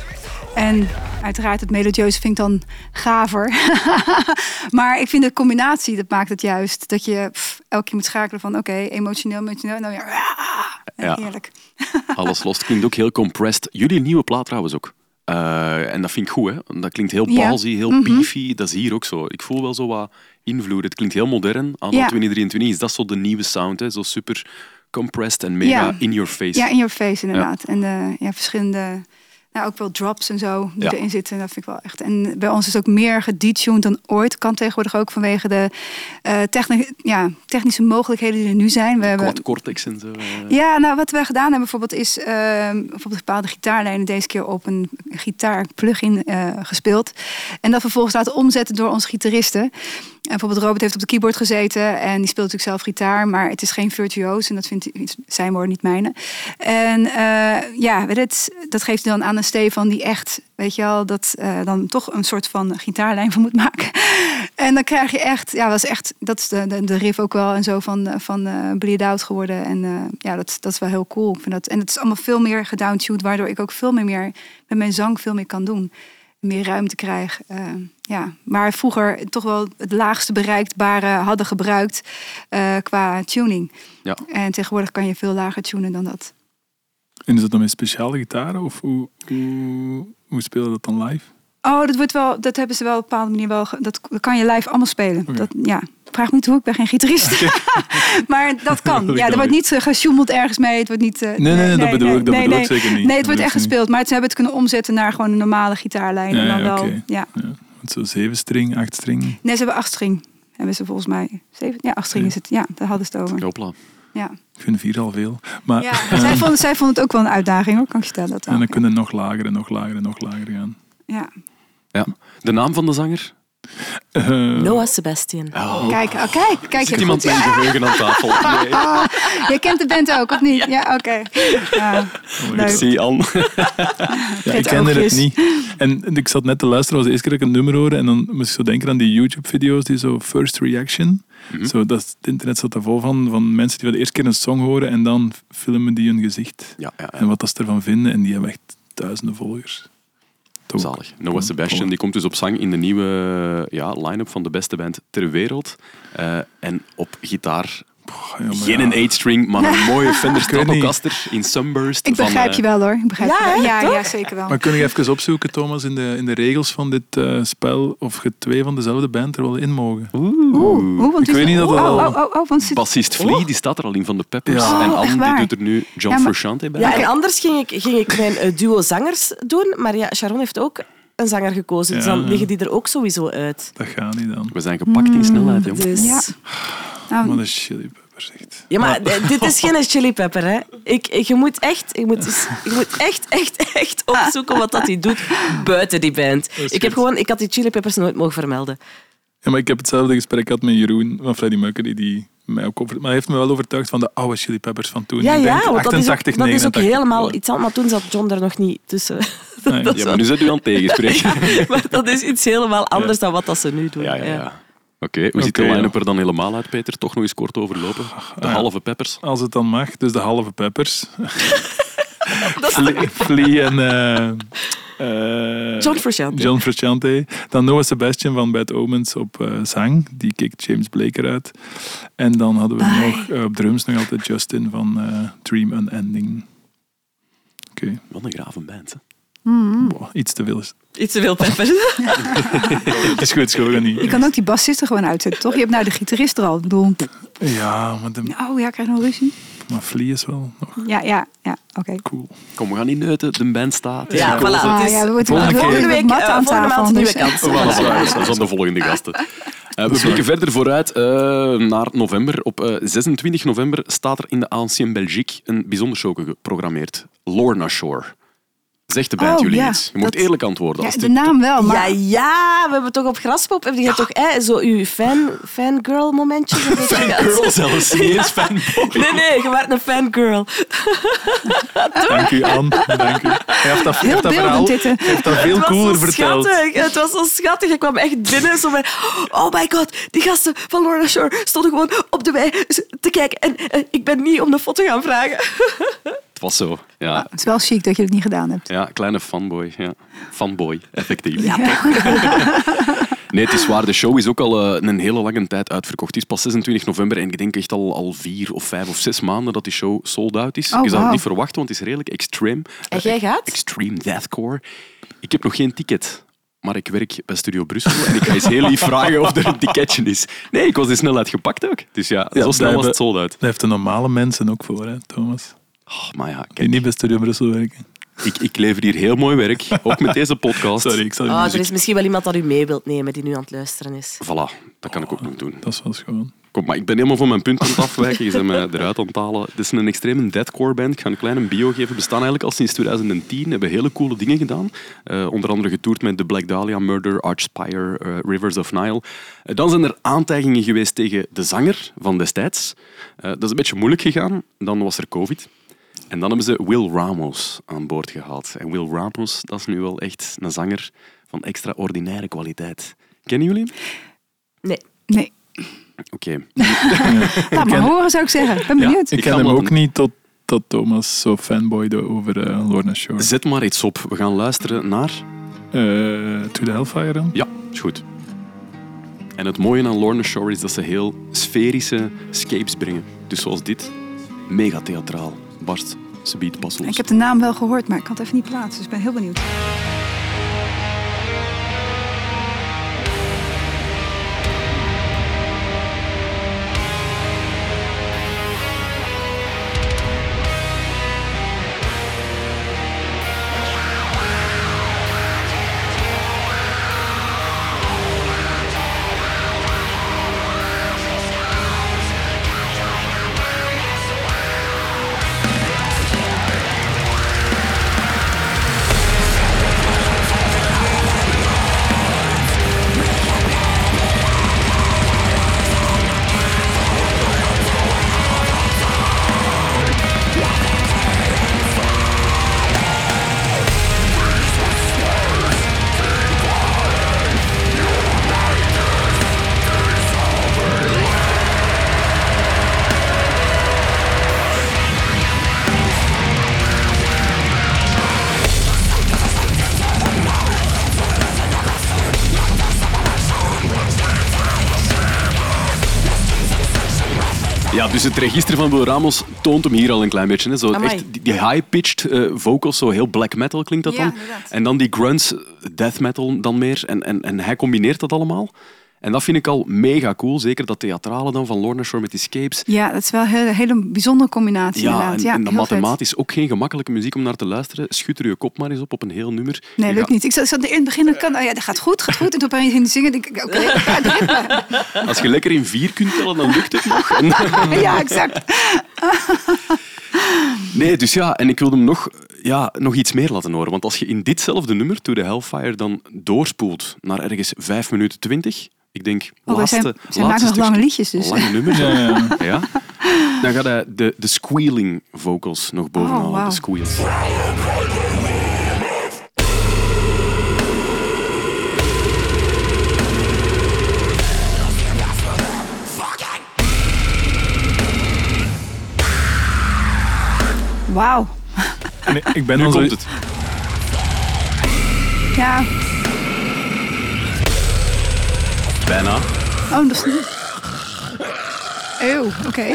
En uiteraard het melodieuze vind ik dan gaver. maar ik vind de combinatie, dat maakt het juist. Dat je pff, elke keer moet schakelen van oké, emotioneel, emotioneel. En dan weer ah, Ja. heerlijk. Alles los. Het klinkt ook heel compressed. Jullie nieuwe plaat trouwens ook. Eh, en dat vind ik goed, hè. Dat klinkt heel Ja. ballsy, heel Mhm. beefy. Dat is hier ook zo. Ik voel wel zo wat invloed. Het klinkt heel modern. Anno Ja. 2023 is dat zo de nieuwe sound, hè. Zo super compressed en mega Ja. in your face. Ja, in your face inderdaad. En de, ja, verschillende, nou ook wel drops en zo die erin zitten. Dat vind ik wel echt. En bij ons is ook meer gedetuned dan ooit. Kan tegenwoordig ook vanwege de eh, techni- ja, technische mogelijkheden die er nu zijn. We hebben, cortex en zo. eh. Ja, nou wat we gedaan hebben bijvoorbeeld is ehm, bijvoorbeeld bepaalde gitaarlijnen deze keer op een gitaar-plugin eh, gespeeld. En dat vervolgens laten omzetten door onze gitaristen. En bijvoorbeeld Robert heeft op de keyboard gezeten en die speelt natuurlijk zelf gitaar, maar het is geen virtuoos en dat vindt zijn woord niet mijne. En eh, ja, dat geeft dan aan een Stefan die echt, weet je wel, dat eh, dan toch een soort van gitaarlijn van moet maken. En dan krijg je echt, ja, is echt, dat is de, de, riff ook wel en zo van, eh, van eh Bleed Out geworden. En ja, dat, dat is wel heel cool. Ik vind dat, en het is allemaal veel meer gedowntuned, waardoor ik ook veel meer met mijn zang veel meer kan doen. Meer ruimte krijg. eh, ja. Maar vroeger toch wel het laagste bereikbare hadden gebruikt eh, qua tuning. Ja. En tegenwoordig kan je veel lager tunen dan dat. En is dat dan met speciale gitaren? Of hoe, hoe, hoe spelen dat dan live? Oh, dat wordt wel, dat hebben ze wel op een bepaalde manier wel. Dat, kan je live allemaal spelen. Dat, ja. Vraag me niet hoe, ik ben geen gitarist. maar dat kan. Dat Ja, er wordt niet. eh, gesjoemeld ergens mee. Het wordt niet. eh, Nee, nee, dat bedoel ik- dat bedoel ik nee. zeker niet. Nee, het wordt echt gespeeld. Maar ze hebben het kunnen omzetten naar gewoon een normale gitaarlijn. Ja, en dan ja, wel. oké. Ja. Zo zeven string, acht string. Nee, ze hebben acht string. Hebben ze volgens mij. Zeven? Ja, acht string Ja. is het. Ja, daar hadden ze het over. Hopla. Ja. Ik vind vier al veel. Maar Ja, zij, vonden, zij vonden het ook wel een uitdaging hoor, kan ik je vertellen. Dat en dan kunnen nog lager en nog lager en nog lager gaan. Ja. Ja. De naam van de zanger? Eh, Noah Sebastian. Oh. Kijk, oh, kijk, kijk. Zit iemand een geheugen aan tafel? Nee. je kent de band ook, of niet? Ja, oké. Ja, Ik leuk. zie Anne. Ja, ik kende het niet. En ik zat net te luisteren, was de eerste keer dat ik een nummer hoorde. En dan moest ik zo denken aan die YouTube-video's, die zo first reaction. Mhm. Zo, dat, het internet zat daar vol van, van mensen die voor de eerste keer een song horen en dan filmen die hun gezicht. Ja, ja, En wat dat ze ervan vinden. En die hebben echt duizenden volgers. Zalig. Noah Sebastian die komt dus op zang in de nieuwe ja, line-up van de beste band ter wereld. Eh, en op gitaar geen ja. een 8-string, maar een mooie Fender. Stratocaster in Sunburst. Ik begrijp van, eh, je wel hoor. Ik begrijp Ja, je wel. hè, ja, ja, zeker wel. Maar kun je even opzoeken, Thomas, in de, in de regels van dit eh, spel, of je twee van dezelfde band er wel in mogen? Oeh, oeh, want Ik weet niet dat dat oh, al- oh, oh, oh, want. Bassist Flea, die staat er al in van de Peppers. Ja. En Oh, Anne, die doet er nu John Ja, maar- Frusciante bij. Ja, en anders ging ik, ging ik mijn eh, duo zangers doen. Maar ja, Sharon heeft ook een zanger gekozen. Dus dan liggen die er ook sowieso uit. Dat gaat niet dan. We zijn gepakt in snelheid, jong. Dus... Ja. Nou, Wat een chili peppers, echt. Ja, maar eh, dit is geen chili pepper, hè. Ik, ik, je moet echt, je moet, je moet echt, echt, echt opzoeken wat dat hij doet buiten die band. Ik, heb gewoon, ik had die chili peppers nooit mogen vermelden. Ja, maar ik heb hetzelfde gesprek gehad met Jeroen van Freddie Mercury, die mij ook over... Maar hij heeft me wel overtuigd van de oude chili peppers van toen. Ja, Ik ja, want dat is ook, 88, dat is ook 89. helemaal iets anders. Maar toen zat John er nog niet tussen. Nee. Is Ja, maar nu zit u aan het tegenspreken. maar dat is iets helemaal anders dan wat dat ze nu doen. Ja, ja, Oké, hoe ziet de line-up er dan helemaal uit, Peter? Toch nog eens kort overlopen. De ja. halve Peppers. Als het dan mag, dus de halve peppers. Dat is Flea en... eh, eh, John Frusciante. John Frusciante. Dan Noah Sebastian van Bad Omens op eh, zang. Die kikt James Blake eruit. En dan hadden we nog op drums nog altijd Justin van eh, Dream Unending. Oké, Wat een grave band, hè. Boah, iets te veel. Iets te veel pepper. Het is goed, schoon niet. je kan ook die bassist er gewoon uitzetten, toch? Je hebt nou de gitarist er al. Bedoel, Ja, maar, de, oh ja, ik krijg nog ruzie. maar Flea is wel nog Ja, ja, ja, oké. cool. Kom, we gaan niet neuten. De band staat. Ja, voilà. Ah, Het is ja, we moeten volgende Volgende week, mat aan eh, volgende tafel. maand een nieuwe kans. Dat is is aan de volgende gasten. Eh, we blikken verder vooruit eh, naar november. Op eh, 26 november staat er in de Ancien Belgique een bijzonder show geprogrammeerd. Lorna Shore. Zegt de band Oh, jullie ja, iets? Je moet dat- eerlijk antwoorden. Ja, Als de naam wel, maar... Ja, ja, we hebben toch op Graspop... Heb je toch hè, zo je fan, fangirl zelfs, niet eens fanboy. Nee, nee, je werd een fangirl. Dank u, Anne. Dank u. Hij heeft dat, hij Heel heeft dat verhaal dit, heeft dat veel Het was cooler zo verteld. schattig. Het was zo schattig. Ik kwam echt binnen zo met... Oh my god, die gasten van Lorna Shore stonden gewoon op de wei te kijken. En eh, ik ben niet om de foto gaan vragen. Het was zo. Ja, Het is wel chic dat je het niet gedaan hebt. ja kleine fanboy. Ja. Fanboy, effectief. Ja, Nee, het is waar. De show is ook al eh, een hele lange tijd uitverkocht. Het is pas 26 november en ik denk echt al, al vier of vijf of zes maanden dat die show sold out is. Oh, je zou het niet verwachten, want het is redelijk extreme. En jij gaat? Extreme deathcore. Ik heb nog geen ticket. Maar ik werk bij Studio Brussel en ik ga eens heel lief vragen of er een ticketje is. Nee, ik was de snelheid gepakt ook. Dus ja, zo snel was het sold out. Daar heeft de normale mensen ook voor, hè, Thomas. Oh, maar ja, Die kijk, niet bij Studio Brussel werken. ik, ik lever hier heel mooi werk. Ook met deze podcast. Sorry, ik zal je Oh, er is misschien wel iemand dat u mee wilt nemen die nu aan het luisteren is. Voilà, dat kan ik ook nog doen. Dat is wel schoon. Kom, maar ik ben helemaal van mijn punt aan het afwijken. Je bent mij eruit aan het halen. Het is een extreme deathcore band. Ik ga een kleine bio geven. We bestaan eigenlijk al sinds 2010. Hebben hele coole dingen gedaan. Eh, onder andere getoerd met The Black Dahlia Murder, Archspire, eh, Rivers of Nile. Eh, dan zijn er aantijgingen geweest tegen de zanger van destijds. Eh, dat is een beetje moeilijk gegaan. Dan was er COVID. En dan hebben ze Will Ramos aan boord gehaald. En Will Ramos, dat is nu wel echt een zanger van extraordinaire kwaliteit. Kennen jullie hem? Nee. Nee, Oké. laat maar horen zou ik zeggen. Ik ben benieuwd. Ik Ik ken ga hem ook niet tot, tot Thomas zo fanboyde over eh, Lorna Shore. Zet maar iets op. We gaan luisteren naar... Eh, to the Hellfire dan? Ja, is goed. En het mooie aan Lorna Shore is dat ze heel sferische scapes brengen. Dus zoals dit, mega theatraal. Barst, ze biedt pas los. Ik heb de naam wel gehoord, maar ik kan het even niet plaatsen. Dus ik ben heel benieuwd. Dus het register van Will Ramos toont hem hier al een klein beetje. Hè. Zo Amai. echt die, die high-pitched eh, vocals, zo heel black metal klinkt dat Ja, dan. inderdaad. En dan die grunts, death metal dan meer. En, en, en hij combineert dat allemaal. En dat vind ik al mega cool. Zeker dat theatrale dan van Lorna Shore met die scapes. Ja, dat is wel een hele, hele bijzondere combinatie Ja, en, Ja, en vet. mathematisch ook geen gemakkelijke muziek om naar te luisteren. Schud er je kop maar eens op op een heel nummer. Nee, Je lukt gaat- niet. Ik zat, in het begin, dat kan, oh ja, dat gaat goed, gaat goed. En toen opeens ging hij zingen, denk ik, oké. Als je lekker in vier kunt tellen, dan lukt het nog. Ja, exact. Nee, dus ja, en ik wilde hem nog, ja, nog iets meer laten horen. Want als je in ditzelfde nummer, To The Hellfire, dan doorspoelt naar ergens 5 minuten 20, ik denk, Oh, laatste, zijn, zij maken laatste nog lange liedjes dus. lange nummers. Ja, ja. Ja. Dan gaat hij de, de squealing vocals nog bovenhalen, Oh, wauw. de squeals. Wauw. En ik- ben Nu al zo... komt het. Ja, Bijna. oh, dat is niet... Eeuw, oké.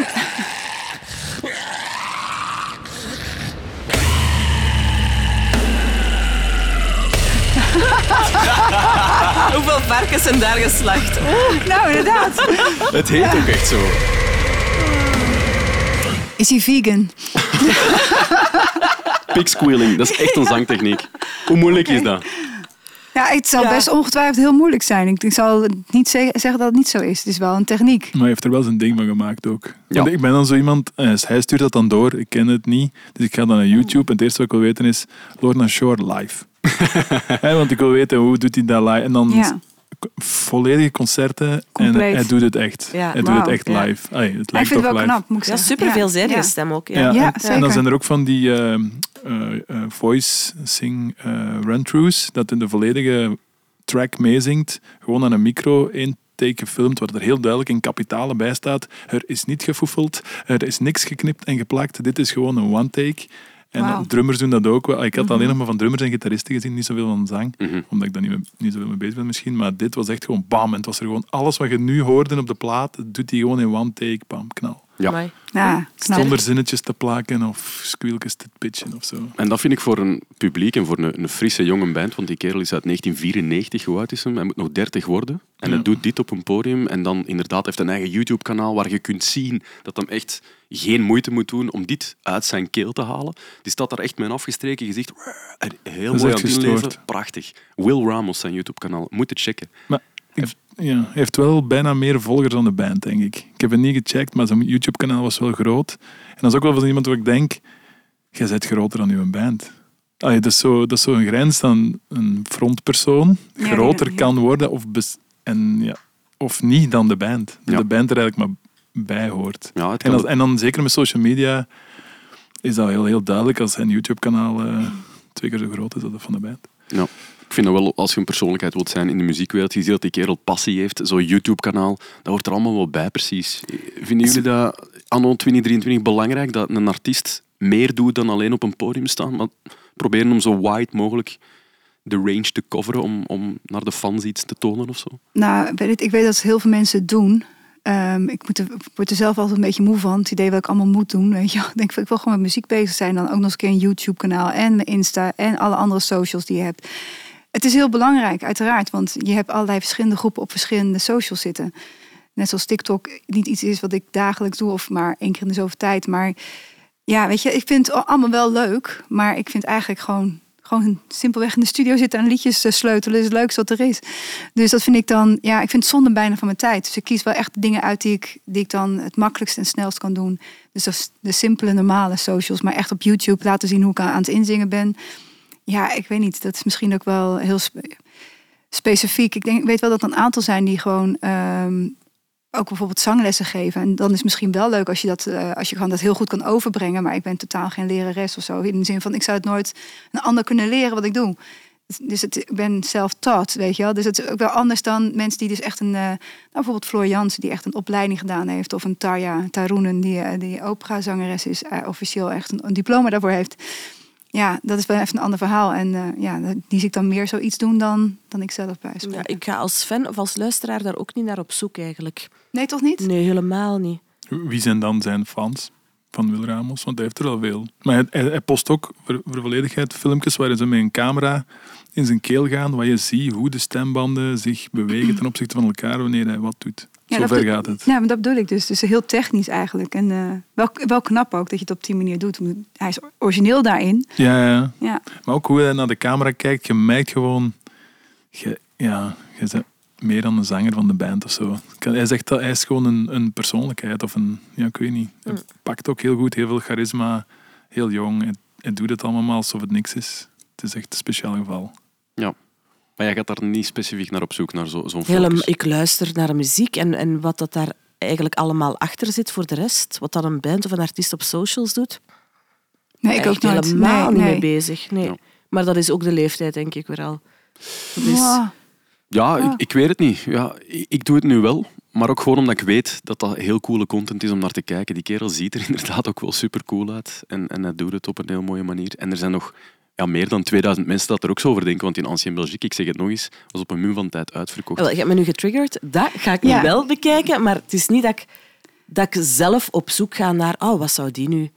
Hoeveel varkens zijn daar geslacht? Nou, inderdaad. Het heet ook echt zo. Is hij vegan? Pig squealing, dat is echt een zangtechniek. Hoe moeilijk is dat? Ja, het zal Ja. best ongetwijfeld heel moeilijk zijn. Ik, ik zal niet ze- zeggen dat het niet zo is. Het is wel een techniek. Maar hij heeft er wel zijn ding van gemaakt ook. Ja. Ik ben dan zo iemand, eh, hij stuurt dat dan door, ik ken het niet. Dus ik ga dan naar YouTube en het eerste wat ik wil weten is Lorna Shore live. Want ik wil weten hoe doet hij dat live. En dan Ja. Volledige concerten en hij doet het echt. Ja. hij doet het echt Ja. live. Allee, het Ja, ik lijkt vind het wel live. knap, moet ik Ja, super veelzijdige Ja. stem ook. Ja. Ja, Ja, en- dan zijn er ook van die eh, eh, eh, voice sing eh, run-throughs, dat in de volledige track meezingt, gewoon aan een micro één take gefilmd, waar er heel duidelijk in kapitalen bij staat. Er is niet gefoefeld, er is niks geknipt en geplakt, dit is gewoon een one take. En drummers doen dat ook wel. Ik had Mhm. alleen nog maar van drummers en gitaristen gezien, niet zoveel van zang. Mhm. Omdat ik daar niet, niet zoveel mee bezig ben misschien. Maar dit was echt gewoon bam. En het was er gewoon alles wat je nu hoorde op de plaat, doet hij gewoon in one take, bam, knal. Ja. Amai. Ja, knap. Zonder zinnetjes te plakken of squealtjes te pitchen of zo. En dat vind ik voor een publiek en voor een, een frisse jonge band, want die kerel is uit 1994, hoe oud is hem? Hij moet nog 30 worden. En Ja. hij doet dit op een podium en dan inderdaad heeft een eigen YouTube-kanaal waar je kunt zien dat hem echt geen moeite moet doen om dit uit zijn keel te halen. Die staat daar echt met een afgestreken gezicht. En heel mooi aan het inleven. gestoord. Prachtig. Will Ramos, zijn YouTube-kanaal. Moet het checken. Maar ik- ja, hij heeft wel bijna meer volgers dan de band, denk ik. Ik heb het niet gecheckt, maar zijn YouTube-kanaal was wel groot. En dat is ook wel van iemand waar ik denk, jij bent groter dan uw band. Allee, dat, is zo, dat is zo'n grens dan een frontpersoon Ja, groter ja, ja. kan worden of, bes- en, ja, of niet dan de band. Dat Ja. de band er eigenlijk maar bij hoort. En, als- en dan zeker met social media is dat heel, heel duidelijk als zijn YouTube-kanaal eh, twee keer zo groot is als dat van de band. Ja. Ik vind dat wel, als je een persoonlijkheid wilt zijn in de muziekwereld, je ziet dat die kerel passie heeft, zo'n YouTube-kanaal, dat hoort er allemaal wel bij, precies. Vinden jullie dat anno 2023 belangrijk, dat een artiest meer doet dan alleen op een podium staan, maar proberen om zo wide mogelijk de range te coveren, om, om naar de fans iets te tonen of zo? Nou, ik, weet dat heel veel mensen doen. Ehm, ik, moet er, word er zelf altijd een beetje moe van. Het idee wat ik allemaal moet doen. Weet je. Ik denk ik wil gewoon met muziek bezig zijn. Dan ook nog eens een een YouTube-kanaal en mijn Insta en alle andere socials die je hebt. Het is heel belangrijk, uiteraard. Want je hebt allerlei verschillende groepen op verschillende socials zitten. Net zoals TikTok niet iets is wat ik dagelijks doe of maar één keer in de zoveel tijd. Maar ja, weet je, ik vind het allemaal wel leuk. Maar ik vind eigenlijk gewoon, gewoon simpelweg in de studio zitten en liedjes te sleutelen is het leukste wat er is. Dus dat vind ik dan, ja, ik vind het zonde bijna van mijn tijd. Dus ik kies wel echt dingen uit die ik, die ik dan het makkelijkst en snelst kan doen. Dus de simpele, normale socials. Maar echt op YouTube laten zien hoe ik aan het inzingen ben. Ja, ik weet niet. Dat is misschien ook wel heel spe- specifiek. Ik, denk, ik weet wel dat er een aantal zijn die gewoon ehm, ook bijvoorbeeld zanglessen geven. En dan is het misschien wel leuk als je dat, eh, als je gewoon dat heel goed kan overbrengen. Maar ik ben totaal geen lerares of zo. In de zin van, ik zou het nooit een ander kunnen leren wat ik doe. Dus het, ik ben self-taught, weet je wel. Dus het is ook wel anders dan mensen die dus echt een... eh, nou, bijvoorbeeld Floor Jansen, die echt een opleiding gedaan heeft. Of een Tarja Taroenen, die, eh, die operazangeres is. officieel echt een diploma daarvoor heeft. Ja, dat is wel even een ander verhaal. En eh, ja, die zie ik dan meer zoiets doen dan, dan ik zelf bij Ja, ik ga als fan of als luisteraar daar ook niet naar op zoek eigenlijk. Nee, toch niet? Nee, helemaal niet. Wie zijn dan zijn fans van Wil Ramos? Want hij heeft er al veel. Maar hij, hij, hij post ook voor, voor volledigheid filmpjes waarin ze met een camera in zijn keel gaan, waar je ziet hoe de stembanden zich bewegen ten opzichte van elkaar wanneer hij wat doet. Ja, Zo ver gaat het. Ja, maar dat bedoel ik dus. Dus heel technisch eigenlijk. En eh, wel, wel knap ook dat je het op die manier doet. Hij is origineel daarin. Ja, ja. Ja, Maar ook hoe hij naar de camera kijkt, je merkt gewoon... Je, ja, je bent meer dan een zanger van de band of zo. Hij zegt dat hij is gewoon een, een persoonlijkheid of een... Ja, ik weet niet. Hij pakt ook heel goed, heel veel charisma. Heel jong. Hij, hij doet het allemaal alsof het niks is. Het is echt een speciaal geval. Ja. Maar jij gaat daar niet specifiek naar op zoek, naar zo- zo'n Helem, focus. ik luister naar de muziek en, en wat dat daar eigenlijk allemaal achter zit voor de rest. Wat dan een band of een artiest op socials doet. nee, ik ook nooit. helemaal nee, niet nee. mee bezig. Nee. Ja. Maar dat is ook de leeftijd, denk ik weer al. Dat is- Wow. Ja, Ah. ik, ik weet het niet. Ja, ik, ik doe het nu wel. Maar ook gewoon omdat ik weet dat dat heel coole content is om naar te kijken. Die kerel ziet er inderdaad ook wel super cool uit. En, en hij doet het op een heel mooie manier. En er zijn nog ja, meer dan 2000 mensen dat er ook zo over denken. Want in Ancien Belgique, ik zeg het nog eens, was op een muur van tijd uitverkocht. Wel, je hebt me nu getriggerd. Dat ga ik Ja. wel bekijken. Maar het is niet dat ik, dat ik zelf op zoek ga naar... Oh, wat zou die nu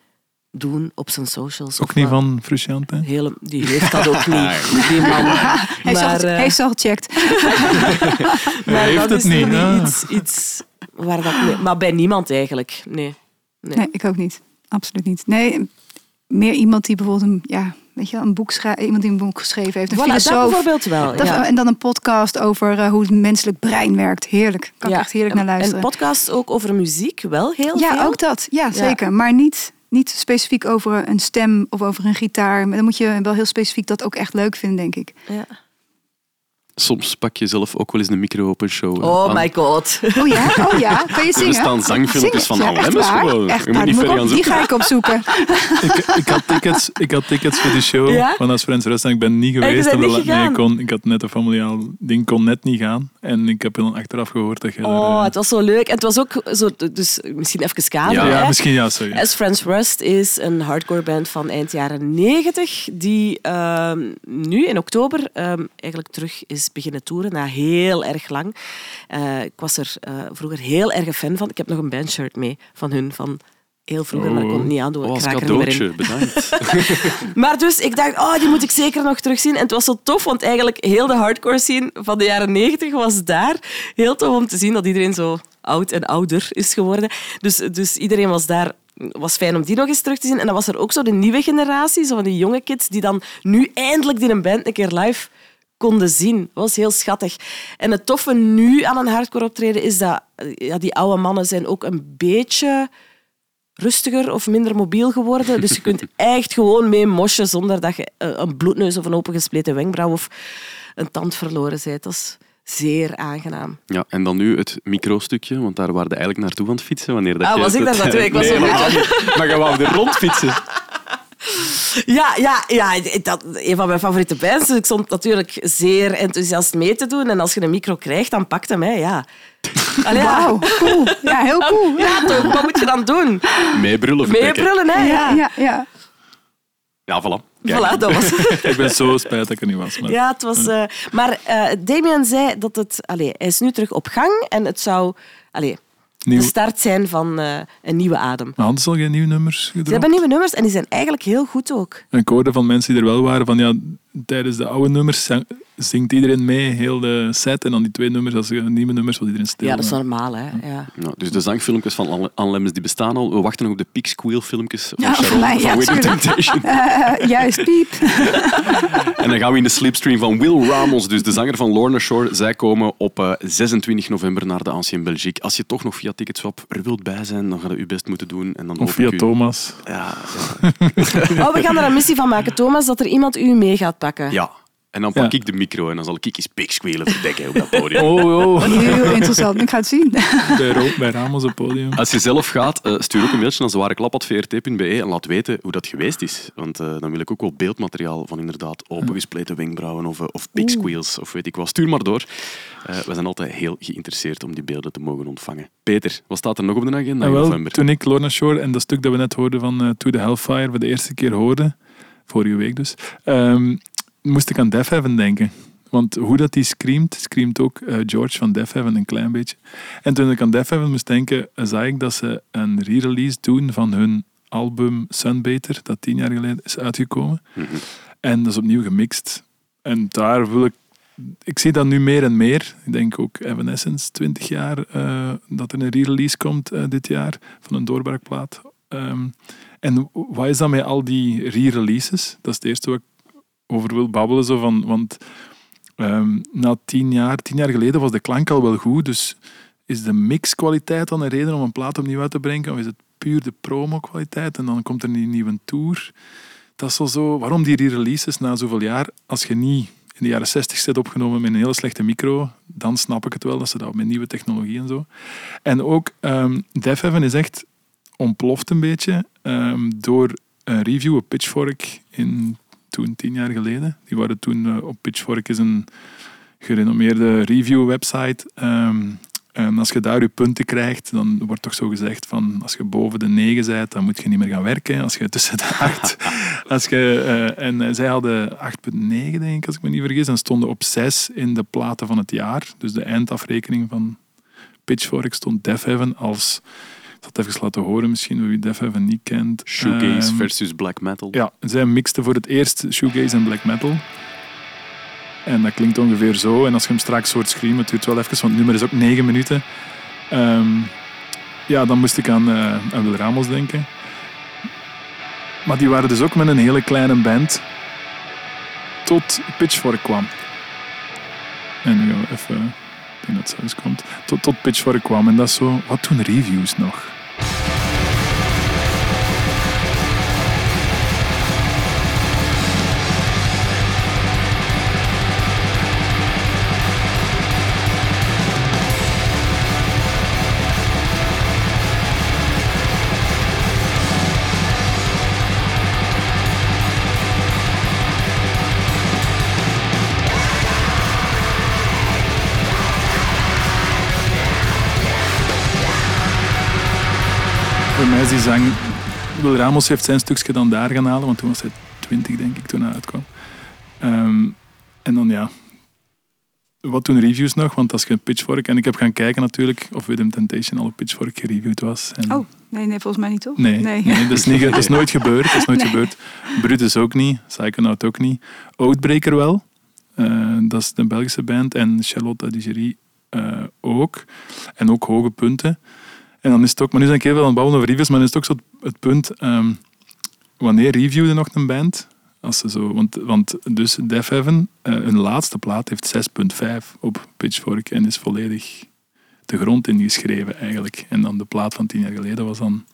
doen op zijn socials? Ook of niet wat. van Frusciante? Hele, die heeft dat ook niet, die man. Hij, is al, Maar, eh, hij is al gecheckt. maar heeft dat het is niet, iets, iets waar dat... Nee, maar bij niemand eigenlijk, nee. Nee. Nee, ik ook niet. Absoluut niet. Nee, meer iemand die bijvoorbeeld een, ja, weet je, een boek schrijven, iemand die een boek geschreven heeft, een Voilà, dat filosoof. bijvoorbeeld wel. Dat- ja. En dan een podcast over eh, hoe het menselijk brein werkt. Heerlijk. Kan Ja. ik echt heerlijk naar En luisteren. podcasts ook over muziek, wel heel ja, veel. ook dat. Ja, zeker. Maar niet, niet specifiek over een stem of over een gitaar. Maar dan moet je wel heel specifiek dat ook echt leuk vinden, denk ik. Ja. Soms pak je zelf ook wel eens een micro op een show. eh, Oh aan. my god. Oh ja? Oh ja? Kan je zingen? Er bestaan zangfilmpjes van Ja, echt Al Lemmens waar? gewoon. Echt, Je moet niet die ver op- ga ik opzoeken. ik, ik, had tickets, ik had tickets voor de show Ja? van As Friends Rest en ik ben niet geweest. gegaan? ik, kon, ik had net een familiaal ding, kon net niet gaan. En ik heb dan achteraf gehoord dat je Oh, eh, het was zo leuk. En het was ook zo, dus misschien even kader. Ja. ja, misschien ja, sorry. As Friends Rust is een hardcore band van eind jaren 90 die ehm, nu in oktober ehm, eigenlijk terug is beginnen toeren na heel erg lang. Eh, ik was er eh, vroeger heel erg een fan van. Ik heb nog een bandshirt mee van hun van heel vroeger, maar ik kon het niet aandoen. Oh, als cadeautje, bedankt. Maar dus ik dacht, oh, die moet ik zeker nog terugzien. En het was zo tof, want eigenlijk heel de hardcore scene van de jaren 90 was daar. Heel tof om te zien dat iedereen zo oud en ouder is geworden. Dus, dus iedereen was daar. was fijn om die nog eens terug te zien. En dan was er ook zo de nieuwe generatie, zo van die jonge kids, die dan nu eindelijk die een band een keer live konden zien. Dat was heel schattig. En het toffe nu aan een hardcore optreden is dat ja, die oude mannen zijn ook een beetje rustiger of minder mobiel geworden. Dus je kunt echt gewoon mee mosje zonder dat je eh, een bloedneus of een opengespleten wenkbrauw of een tand verloren bent. Dat is zeer aangenaam. Ja, en dan nu het microstukje, want daar waren we eigenlijk naartoe aan het fietsen. Wanneer dat Ah, was ik daar naartoe? Ik was nee, zo niet. Maar je wou er rondfietsen. Ja, ja, ja dat, een van mijn favoriete bands. Dus ik stond natuurlijk zeer enthousiast mee te doen. En als je een micro krijgt, dan pakt hem. Hè. Ja. Allee, ja. Wauw, cool. Ja, heel cool. Ja, toch, wat moet je dan doen? Meebrullen. Meebrullen, hè? Ja, Ja. ja, ja. Voilà. Kijk. Voilà, dat was. Ik ben zo spijt dat ik er niet was. Maar Ja, het was... eh, maar eh Damien zei dat het... Allee, hij is nu terug op gang en het zou allee, nieuw, de start zijn van eh, een nieuwe adem. ze al geen nieuwe nummers gedropt? Ze hebben nieuwe nummers en die zijn eigenlijk heel goed ook. En ik hoorde van mensen die er wel waren van ja, tijdens de oude nummers zang- zingt iedereen mee, heel de set. En dan die twee nummers, als er nieuwe nummers, was iedereen stil. Ja, dat is normaal, hè. Ja. Ja, dus de zangfilmpjes van Anne- die bestaan al. We wachten nog op de Pig Squeal filmpjes van Ja, mij, van ja. Temptation. Eh, juist, piep. En dan gaan we in de slipstream van Will Ramos, dus de zanger van Lorna Shore. Zij komen op eh, 26 november naar de Ancien Belgique. Als je toch nog via Ticketswap er wilt bij zijn, dan ga je je best moeten doen. En dan Of hoop via ik u- Thomas. Ja, Oh, we gaan er een missie van maken, Thomas, dat er iemand u mee gaat pakken. ja. En dan pak Ja. ik de micro en dan zal ik eens Pig Squealen verdekken op dat podium. Oh, oh. Heel interessant. Ik ga het zien. bij, Ro- bij Ramos op het podium. Als je zelf gaat, eh, stuur ook een mailtje naar zwareklap.vrt.be en laat weten hoe dat geweest is. Want eh, dan wil ik ook wel beeldmateriaal van inderdaad opengespleten wenkbrauwen of, eh, of of weet ik wat. Stuur maar door. Eh, we zijn altijd heel geïnteresseerd om die beelden te mogen ontvangen. Peter, wat staat er nog op de agenda En in wel, november? toen ik Lorna Shore en dat stuk dat we net hoorden van To the Hellfire voor de eerste keer hoorden, vorige week dus, ehm, moest ik aan Def Heaven denken. Want hoe dat die screamt, screamt ook eh, George van Def Heaven een klein beetje. En toen ik aan Def Heaven moest denken, eh, zag ik dat ze een re-release doen van hun album Sunbather, dat tien jaar geleden is uitgekomen. Mhm. En dat is opnieuw gemixt. En daar wil ik... Ik zie dat nu meer en meer. Ik denk ook Evanescence, 20 jaar, eh, dat er een re-release komt dit jaar van een doorbraakplaat. Ehm, en wat is dan met al die re-releases? Dat is het eerste wat ik over wil babbelen. Zo van, want ehm, na tien jaar, tien jaar geleden was de klank al wel goed. Dus is de mixkwaliteit dan een reden om een plaat opnieuw uit te brengen? Of is het puur de promo-kwaliteit en dan komt er een nieuwe tour? Dat is wel zo. Waarom die re-releases na zoveel jaar? Als je niet in de jaren 60 zit opgenomen met een hele slechte micro, dan snap ik het wel dat ze dat met nieuwe technologie en zo. En ook ehm Def Heaven is echt ontploft een beetje ehm, door een review op Pitchfork in toen tien jaar geleden. Die waren toen eh, op Pitchfork is een gerenommeerde review website. Ehm, en als je daar je punten krijgt, dan wordt toch zo gezegd van als je boven de 9 bent, dan moet je niet meer gaan werken. Als je tussen de 8. als je, eh, en eh, zij hadden 8,9 denk ik, als ik me niet vergis. En stonden op 6 in de platen van het jaar. Dus de eindafrekening van Pitchfork stond Def Heaven als... Het even laten horen, misschien wie Def Heaven niet kent. Shoegaze Ehm, versus black metal. ja, zij mixten voor het eerst shoegaze en black metal. En dat klinkt ongeveer zo. En als je hem straks hoort screamen, het duurt wel even, want het nummer is ook 9 minuten. Ehm, ja, dan moest ik aan, eh aan Wil Ramos denken. Maar die waren dus ook met een hele kleine band. tot Pitchfork kwam. En nu gaan we even... Ik denk dat het zelfs komt. Tot, tot Pitchfork kwam. En dat is zo... Wat doen reviews nog? Voor Wil Ramos heeft zijn stukje dan daar gaan halen, want toen was hij 20, denk ik, toen hij uitkwam. Ehm, en dan ja... Wat doen reviews nog? Want als je een Pitchfork... En ik heb gaan kijken natuurlijk of Rhythm Temptation al op Pitchfork gereviewd was. En Oh, nee, nee, volgens mij niet, toch? Nee, nee. dat, is niet, dat is nooit gebeurd. Dat is nooit Nee. gebeurd. Brutus ook niet. Psychonaut ook niet. Outbreaker wel. Eh, dat is de Belgische band. En Charlotte Digerie eh ook. En ook hoge punten. En dan is het ook... Maar nu zijn ik heel veel aan het babbelen over reviews. Maar dan is het ook zo het, het punt... ehm, wanneer reviewde nog een band? Als ze zo, want, want dus Def Heaven, eh, hun laatste plaat heeft 6.5 op Pitchfork. En is volledig de grond ingeschreven eigenlijk. En dan de plaat van tien jaar geleden was dan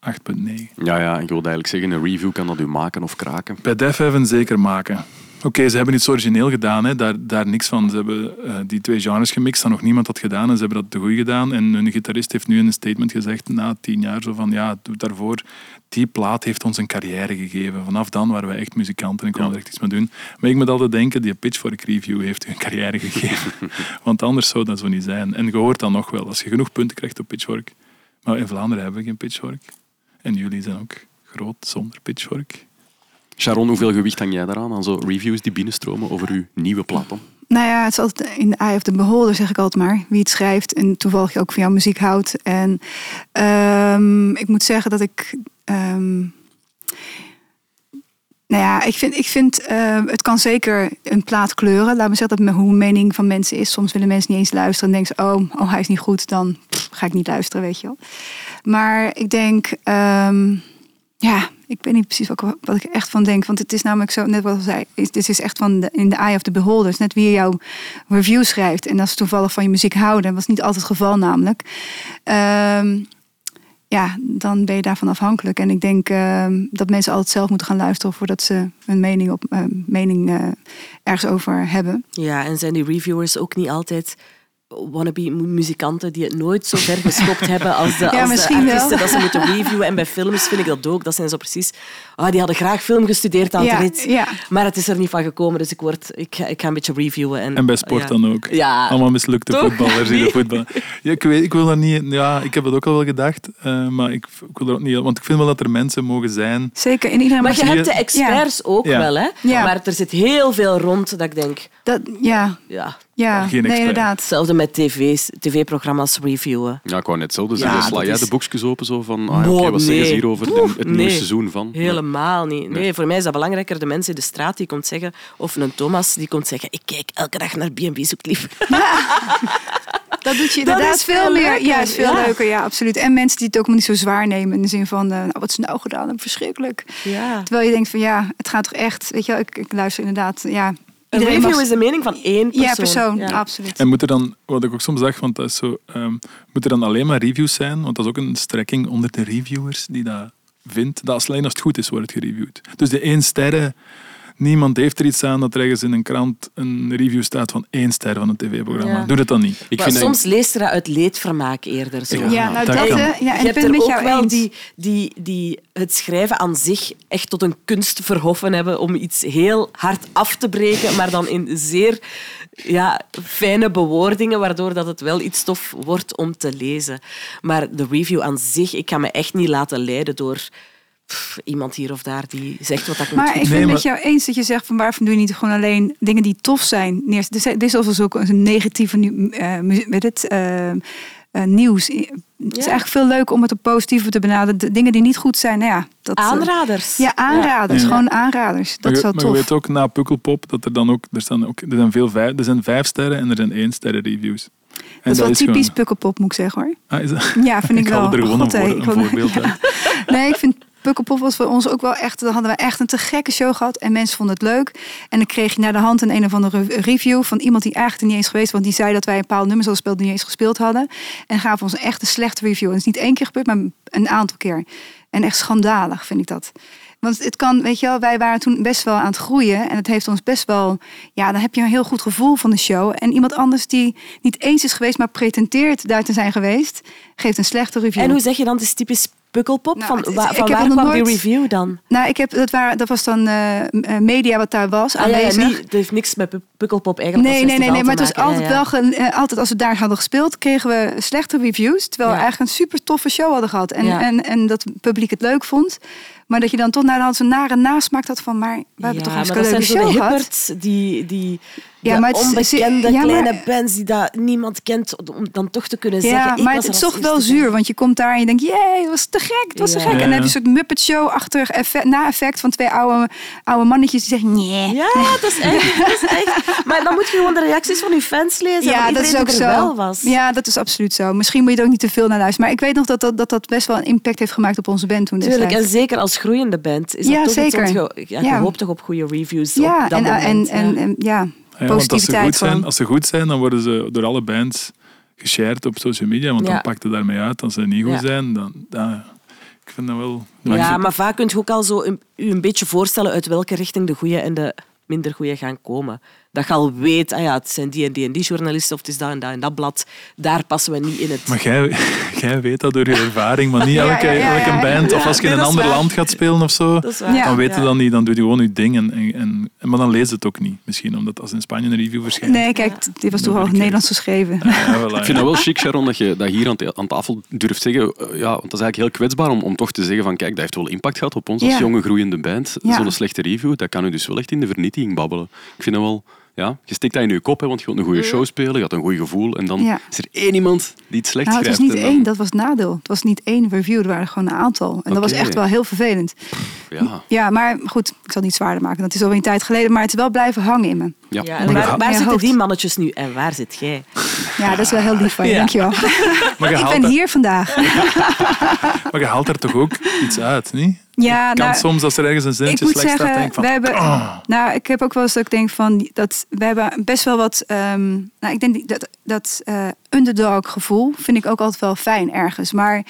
8.9. Ja, ja, ik wilde eigenlijk zeggen, een review kan dat u maken of kraken. Bij Def Heaven zeker maken. Oké, ze hebben iets origineel gedaan, hè. Daar, daar niks van. Ze hebben eh, die twee genres gemixt dat nog niemand had gedaan en ze hebben dat te goed gedaan. En hun gitarist heeft nu in een statement gezegd, na tien jaar, zo van ja, doe daarvoor. Die plaat heeft ons een carrière gegeven. Vanaf dan waren wij echt muzikanten en konden er echt iets mee doen. Maar ik moet altijd denken, die Pitchfork review heeft een carrière gegeven. Want anders zou dat zo niet zijn. En je hoort dan nog wel, als je genoeg punten krijgt op Pitchfork. Maar in Vlaanderen hebben we geen Pitchfork. En jullie zijn ook groot zonder Pitchfork. Sharon, hoeveel gewicht hang jij daaraan aan zo reviews die binnenstromen over uw nieuwe platen? Nou ja, het is altijd in de eye of the beholder, zeg ik altijd maar. Wie het schrijft en toevallig ook van jouw muziek houdt. En ehm, ik moet zeggen dat ik... ehm, nou ja, ik vind, ik vind ehm, het kan zeker een plaat kleuren. Laat me zeggen dat hoe mening van mensen is. Soms willen mensen niet eens luisteren en denken ze, oh, oh hij is niet goed, dan ga ik niet luisteren, weet je wel. Maar ik denk, ja, ik weet niet precies wat, wat ik echt van denk. Want het is namelijk zo, net wat ik zei, dit is echt van de, in de eye of the beholder. Is net wie jouw review schrijft. En dat is toevallig van je muziek houden. Dat was niet altijd het geval namelijk. Ehm, ja, dan ben je daarvan afhankelijk. En ik denk ehm, dat mensen altijd zelf moeten gaan luisteren voordat ze hun mening, op, eh, mening eh, ergens over hebben. Ja, en zijn die reviewers ook niet altijd wannabe mu- muzikanten die het nooit zo ver geschopt hebben als de, Ja, als de misschien wel. artiesten dat ze moeten reviewen. En bij films vind ik dat ook. Dat zijn zo precies... Ah, die hadden graag film gestudeerd aan Ja, het rit. ja. Maar het is er niet van gekomen, dus ik, word, ik, ga- ik ga een beetje reviewen. En, En bij sport ja. dan ook. Ja. Allemaal mislukte Toch? voetballers die de voetbal. Ja, ik, weet, ik wil dat niet. Ja, ik heb het ook al wel gedacht, eh, maar ik, ik wil er ook niet. Want ik vind wel dat er mensen mogen zijn. Zeker. En iedereen Maar je hebt de experts ook Ja. wel, hè? Ja. Maar er zit heel veel rond dat ik denk, Dat, ja, ja, ja Geen nee, inderdaad. hetzelfde met tv's, tv-programma's reviewen. Ja, ik wou net hetzelfde Ja, zeggen. dat Sla jij is- de boekjes open zo van, ah, ja, Wow, wat zeggen ze nee. hier over Oeh, het nieuwe nee. seizoen van? Helemaal niet. Nee, voor mij is dat belangrijker. De mensen in de straat die komt zeggen, of een Thomas die komt zeggen, ik kijk elke dag naar B&B zoekt lief. Dat doet je Dat inderdaad is veel, veel meer. leuker, Ja, is veel ja. leuker. Ja, absoluut. En mensen die het ook niet zo zwaar nemen. In de zin van, eh, nou, wat is nou gedaan? Verschrikkelijk. Ja. Terwijl je denkt van, ja, het gaat toch echt... Weet je wel, ik, ik luister inderdaad, ja... Een iedereen review mag- is de mening van één persoon. Ja, persoon. Ja. Absoluut. En moet er dan, wat ik ook soms zeg, want dat is zo, ehm, moet er dan alleen maar reviews zijn? Want dat is ook een strekking onder de reviewers die dat vindt. Dat als alleen als het goed is, wordt het gereviewd. Dus de één sterren, niemand heeft er iets aan dat er ergens in een krant een review staat van één ster van een tv-programma. Ja. Doe dat dan niet. Ik Maar vind soms leest er dat uit leedvermaak eerder. Zo. Ja, nou dat dat, kan. ja, en je ik hebt er ook wel die, die, die het schrijven aan zich echt tot een kunst verhoffen hebben om iets heel hard af te breken, maar dan in zeer ja, fijne bewoordingen, waardoor dat het wel iets tof wordt om te lezen. Maar de review aan zich, ik kan me echt niet laten leiden door pff, iemand hier of daar die zegt wat ik Maar moet ik ben Nee, het maar- met jou eens dat je zegt van waarom doe je niet gewoon alleen dingen die tof zijn neer. Dus dit is alsof ook een negatieve nu- eh, weet het, eh, eh, nieuws. Het is eigenlijk veel leuker om het op positieve te benaderen. De dingen die niet goed zijn, nou ja. Dat, Aanraders. ja, aanraders. Ja. Gewoon aanraders. Dat maar is je, wel maar je tof. weet ook na Pukkelpop dat er dan ook, er, staan ook, er, zijn veel vijf, er zijn vijf sterren en er zijn één sterren reviews. En dat is wel typisch gewoon- pukkelpop, moet ik zeggen hoor. Ah, is dat? Ja, vind ik, Ik wel. er gewoon een God, voor- ik een voorbeeld uit. Nee, ik vind Pukkelpop was voor ons ook wel echt... Dan hadden we echt een te gekke show gehad. En mensen vonden het leuk. En dan kreeg je naar de hand een een of andere review... van iemand die eigenlijk er niet eens geweest... want die zei dat wij een paar nummers al gespeeld... die niet eens gespeeld hadden. En gaven ons echt een slechte review. En het is niet één keer gebeurd, maar een aantal keer. En echt schandalig vind ik dat. Want het kan, weet je wel, wij waren toen best wel aan het groeien. En het heeft ons best wel, ja, dan heb je een heel goed gevoel van de show. En iemand anders die niet eens is geweest, maar pretenteert daar te zijn geweest, geeft een slechte review. En hoe zeg je dan, het is typisch pukkelpop? Nou, van het ik van waar kwam die review dan? Nou, ik heb, dat, waren, dat was dan eh, media wat daar was, Ah, ja, ja, aanwezig. niet, het heeft niks met pu- pukkelpop eigenlijk Nee, nee, nee, nee, maar het was altijd wel, ge- eh, altijd als we daar hadden gespeeld, kregen we slechte reviews. Terwijl we Ja. eigenlijk een super toffe show hadden gehad. En, Ja. en, en dat het publiek het leuk vond. Maar dat je dan toch naar de hand zo'n nare nasmaak had van, maar we hebben toch Ja, een hartstikke dat leuke show de gehad. die, die Ja, maar het is- onbekende ja, maar- kleine bands die dat niemand kent, om dan toch te kunnen zeggen. Ja, ik maar was het is toch wel zuur, want je komt daar en je denkt, jee, het was te gek, het was te gek. En dan heb je een soort Muppet Show-achtig effect, na-effect van twee oude, oude mannetjes die zeggen, nee. Ja, dat is, echt, dat is echt. Maar dan moet je gewoon de reacties van je fans lezen. Ja, dat is ook zo. wel was. Ja, dat is absoluut zo. Misschien moet je er ook niet te veel naar luisteren. Maar ik weet nog dat dat, dat, dat best wel een impact heeft gemaakt op onze band toen Tuurlijk, en zeker als groeiende band is dat Ja, toch iets zeker. wat je, ja, je hoopt toch op goede reviews Ja, op dat en, moment. en, ja. en, en ja, Ja, want als ze, positiviteit goed zijn, als ze goed zijn, dan worden ze door alle bands geshared op social media. Want Ja. dan pakt het daarmee uit. Als ze niet goed Ja. zijn, dan... Ja, ik vind dat wel... Ja, maar vaak kun je ook al zo een, een beetje voorstellen uit welke richting de goede en de minder goede gaan komen. Dat je al weet, ah ja, het zijn die en die en die journalisten of het is dat en dat en dat blad. Daar passen we niet in het... Maar jij, jij weet dat door je ervaring, maar niet Ja, elke, ja, ja, elke ja. band. Of als je in een ander waar. land gaat spelen of zo, dan weet je Ja. dat niet. Dan doe je gewoon je ding. En, en, en, maar dan lees je het ook niet, misschien. Omdat als in Spanje een review verschijnt... Nee, kijk, dit was toch al in het Nederlands geschreven. Ja, voilà, Ik vind dat wel chic, Sharon, dat je dat hier aan, aan tafel durft zeggen. Eh, Ja, want dat is eigenlijk heel kwetsbaar om, om toch te zeggen van kijk, dat heeft wel impact gehad op ons als jonge groeiende band. Ja. Zo'n slechte review, dat kan u dus wel echt in de vernietiging babbelen. Ik vind dat wel... Ja, je steekt dat in je kop, hè, want je wilt een goede show spelen, je had een goed gevoel. En dan Ja. is er één iemand die het slecht Nou, het was schrijft. niet dan- één, dat was het nadeel. Het was niet één review, er waren gewoon een aantal. En dat was echt wel heel vervelend. Ja, Ja, maar goed, ik zal het niet zwaarder maken. Dat is alweer een tijd geleden, maar het is wel blijven hangen in me. ja. Ja, en Maar waar, zitten die mannetjes nu en waar zit jij? Ja, dat is wel heel lief van je, Ja. dankjewel. Maar je, Ik haalt ben er, hier vandaag. maar je haalt er toch ook iets uit, niet? Ja, kan nou, soms, als er ergens een ik zinnetje slecht staat, zeggen, denk ik van... hebben, "Ah." nou, ik heb ook wel eens dat ik denk van dat we hebben best wel wat, ehm, nou, ik denk dat dat eh, underdog gevoel vind ik ook altijd wel fijn ergens, maar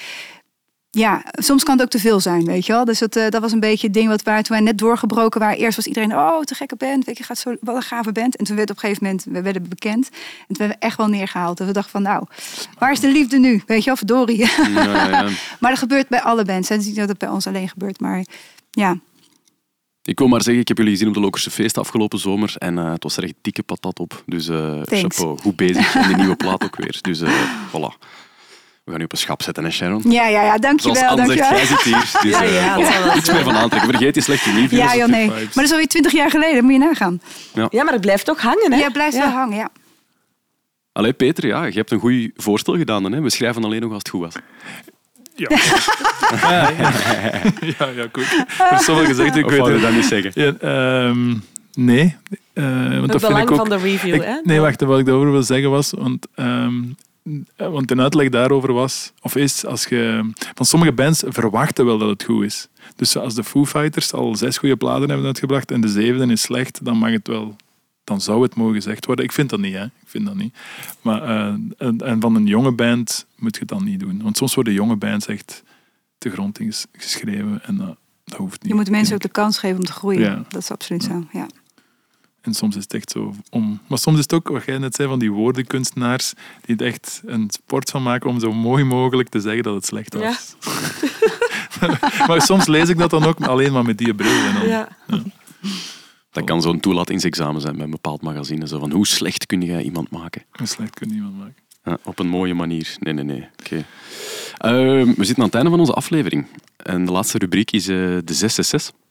ja, soms kan het ook te veel zijn, weet je wel. Dus dat, eh, dat was een beetje het ding wat waar toen wij net doorgebroken waren. Eerst was iedereen, oh, te gekke band, weet je, gaat zo, wat een gave band. En toen werd op een gegeven moment, we werden bekend. En toen werden we echt wel neergehaald. En we dachten van, nou, waar is de liefde nu? Weet je wel, verdorie. Ja, ja, ja. maar dat gebeurt bij alle bands. Het is niet dat het bij ons alleen gebeurt, maar ja. Ik wil maar zeggen, ik heb jullie gezien op de Lokerse Feest afgelopen zomer en eh, het was er echt dikke patat op. Dus eh chapeau, goed bezig. En de nieuwe plaat ook weer. Dus voilà. We gaan nu op een schap zetten, hè Sharon? Ja, ja, ja, Zoals dankjewel, Anne zegt, dankjewel. jij zit hier. Dus, Ja, eh, ja, zal wel Niets meer van aantrekken. Vergeet die slechte reviews. Ja, joh, nee. Maar dat is alweer twintig jaar geleden, moet je nagaan. Ja, maar het blijft toch hangen, hè? Ja, blijft wel hangen, ja. Allee, Peter, ja, je hebt een goed voorstel gedaan. Dan, hè? We schrijven alleen nog als het goed was. Ja. ja, ja. ja, ja, goed. Ik heb zoveel gezegd, ik Of weet het. dat niet zeggen? Ja, ehm, nee. Eh, want Het dat vind belang ik ook... van de review, Ik- hè? nee, wacht, wat ik daarover wil zeggen was, want, ehm, eh, want een uitleg daarover was, of is, als je, van sommige bands verwachten wel dat het goed is. Dus als de Foo Fighters al zes goede platen hebben uitgebracht en de zevende is slecht, dan mag het wel, dan zou het mogen gezegd worden. Ik vind dat niet, hè. Ik vind dat niet. Maar, eh, en, en van een jonge band moet je het dan niet doen. Want soms worden jonge bands echt te grond ges- geschreven en dat, dat hoeft niet. Je moet mensen ook de kans geven om te groeien. Ja. Dat is absoluut zo, ja. En soms is het echt zo om. Maar soms is het ook, wat jij net zei, van die woordenkunstenaars die het echt een sport van maken om zo mooi mogelijk te zeggen dat het slecht was. maar soms lees ik dat dan ook alleen maar met die bril. En dan, Ja. Dat kan zo'n toelatingsexamen zijn bij een bepaald magazine. Zo van, hoe slecht kun jij iemand maken? Een slecht kan niemand maken. Ja, op een mooie manier. Nee, nee, nee. Oké. Ehm, we zitten aan het einde van onze aflevering. En de laatste rubriek is eh, de 666.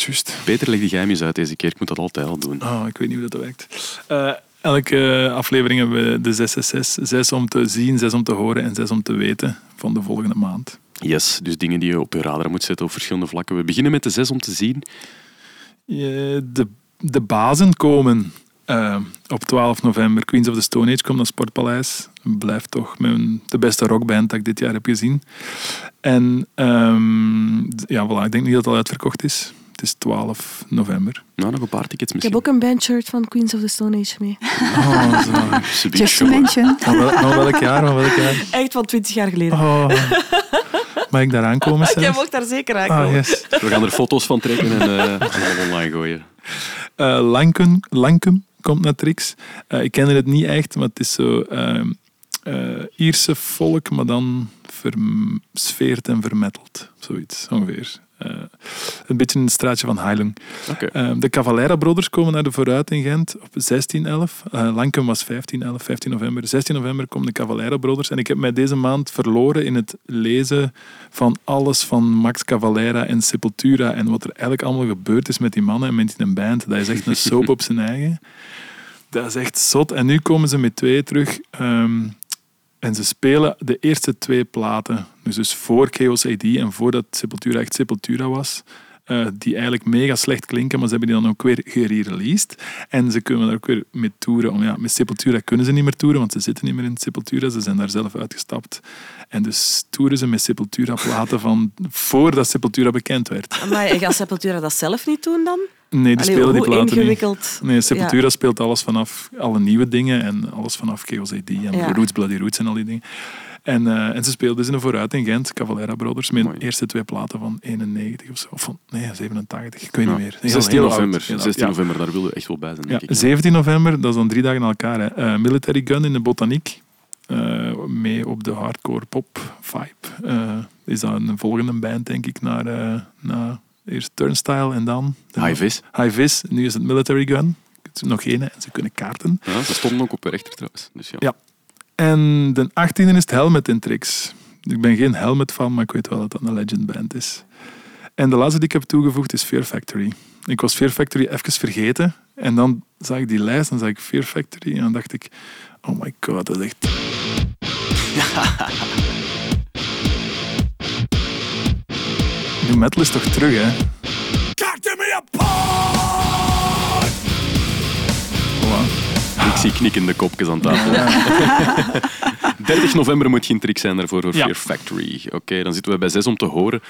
Juist. Peter, leg die geheim eens uit deze keer. Ik moet dat altijd al doen. Oh, ik weet niet hoe dat werkt. Eh, elke aflevering hebben we de 666. Zes om te zien, zes om te horen en zes om te weten van de volgende maand. Yes, dus dingen die je op je radar moet zetten op verschillende vlakken. We beginnen met de zes om te zien. De, de bazen komen. Eh, op 12 november Queens of the Stone Age komt naar Sportpaleis. Blijft toch mijn, de beste rockband dat ik dit jaar heb gezien. En ehm, ja, voilà, ik denk niet dat het al uitverkocht is. Het is 12 november. Nou, nog een paar tickets Ik misschien. heb ook een bandshirt van Queens of the Stone Age mee. Oh, zo. Just mention. Van, wel- van welk jaar? Van welk jaar? Echt van 20 jaar geleden. Oh. Mag ik daar aankomen? Jij mocht daar zeker aankomen. Ah, yes. We gaan er foto's van trekken en eh, allemaal online gooien. Eh, Lankum, Lankum komt naar Trix. Eh, ik ken het niet echt, maar het is zo ehm, eh, Ierse volk, maar dan versfeerd en vermeteld. Zoiets, ongeveer. Eh, een beetje in het straatje van Heilung. Oké. Eh, de Cavalera Brothers komen naar de Vooruit in Gent op 1611. Eh Lankum was 1511, 15 november. 16 november komen de Cavalera Brothers. En ik heb mij deze maand verloren in het lezen van alles van Max Cavalera en Sepultura. En wat er eigenlijk allemaal gebeurd is met die mannen en met die band. Dat is echt een soap op zijn eigen. Dat is echt zot. En nu komen ze met twee terug. ehm, en ze spelen de eerste twee platen. Dus, dus voor Chaos AD en voordat Sepultura echt Sepultura was. eh, die eigenlijk mega slecht klinken, maar ze hebben die dan ook weer gereleased. En ze kunnen daar ook weer mee toeren. Om, ja, met Sepultura kunnen ze niet meer toeren, want ze zitten niet meer in Sepultura. Ze zijn daar zelf uitgestapt. En dus toeren ze met Sepultura-platen van voordat Sepultura bekend werd. Maar gaat Sepultura dat zelf niet doen dan? Nee, die Allee, spelen die platen niet. ingewikkeld. Nee, Sepultura speelt alles vanaf alle nieuwe dingen en alles vanaf Chaos AD en Ja. Roots, Bloody Roots en al die dingen. En, eh, en ze speelden dus in de vooruit in Gent, Cavalera Brothers, met de eerste twee platen van 91 of zo. Of van, nee, 87, ik weet Ja. niet meer. Heel- 16 heel oud, november. heel oud. 16 Ja. november, daar willen we echt wel bij zijn, Ja, denk ik. 17 november, dat is dan drie dagen na elkaar. Hè. Eh, Military Gun in de Botaniek. Eh, mee op de hardcore pop vibe. Eh, is dat een volgende band, denk ik, naar, eh, naar eerst Turnstile en dan... High Vis. High Vis. Nu is het Military Gun. Het is nog één en ze kunnen kaarten. Ja, ze stonden ook op rechter trouwens. Dus ja. Ja. En de 18e is het Helmet in Trix. Ik ben geen Helmet fan, maar ik weet wel dat dat een legend band is. En de laatste die ik heb toegevoegd is Fear Factory. Ik was Fear Factory even vergeten. En dan zag ik die lijst en zag ik Fear Factory. En dan dacht ik, oh my god, dat is echt... Nu metal is toch terug, hè? Voilà. Ik zie knikkende kopjes aan tafel. 30 november moet geen trick zijn daarvoor voor Ja. Fear Factory. Oké, dan zitten we bij 6 om te horen.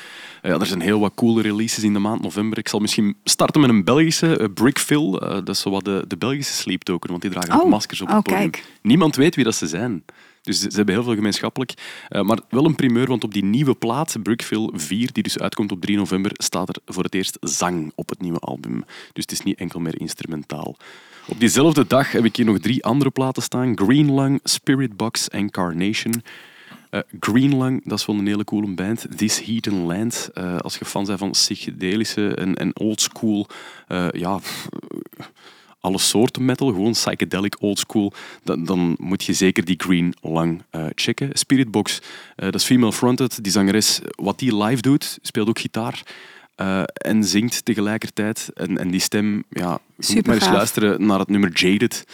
Eh, ja, er zijn heel wat coole releases in de maand november. Ik zal misschien starten met een Belgische, eh, Brickfill. Eh, dat is zo wat de, de Belgische Sleep Token, want die dragen ook Oh, maskers op oh, het podium. kijk. Niemand weet wie dat ze zijn. Dus ze hebben heel veel gemeenschappelijk. Eh, maar wel een primeur, want op die nieuwe plaat, Brickfill 4, die dus uitkomt op 3 november, staat er voor het eerst zang op het nieuwe album. Dus het is niet enkel meer instrumentaal. Op diezelfde dag heb ik hier nog drie andere platen staan. Green Lung, Spirit Box en Carnation. Eh, Green Lung, dat is wel een hele coole band. This Heat and Land. Eh, als je fan bent van psychedelische en, en oldschool... ja, alle soorten metal, gewoon psychedelic, oldschool, dan, dan moet je zeker die Green Lung eh, checken. Spirit Box, eh, dat is female fronted. Die zangeres, wat die live doet, speelt ook gitaar. eh, en zingt tegelijkertijd. En, en die stem, ja, je moet maar eens luisteren naar het nummer Jaded.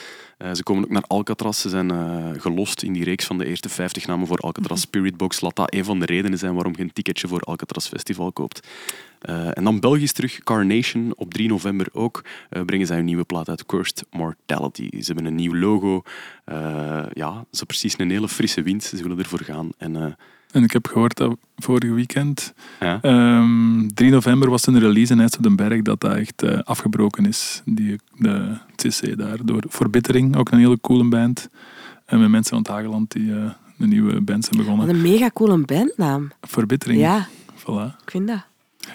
Eh, ze komen ook naar Alcatraz. Ze zijn eh, gelost in die reeks van de eerste 50 namen voor Alcatraz Spirit Box. Laat dat een van de redenen zijn waarom je een ticketje voor Alcatraz Festival koopt. Eh, en dan Belgisch terug, Carnation. Op 3 november ook brengen zij een nieuwe plaat uit, Cursed Mortality. Ze hebben een nieuw logo. Ja, zo precies een hele frisse wind. Ze willen ervoor gaan. En En ik heb gehoord dat vorige weekend, ja, ehm 3 november, was een release in IJs op den Berg dat dat echt eh, afgebroken is. Die, de CC daar. Door Verbittering, ook een hele coole band. En met mensen van het Hageland die eh, een nieuwe band zijn Wat begonnen. een mega coole bandnaam. Verbittering. Ja, Voilà. ik vind dat.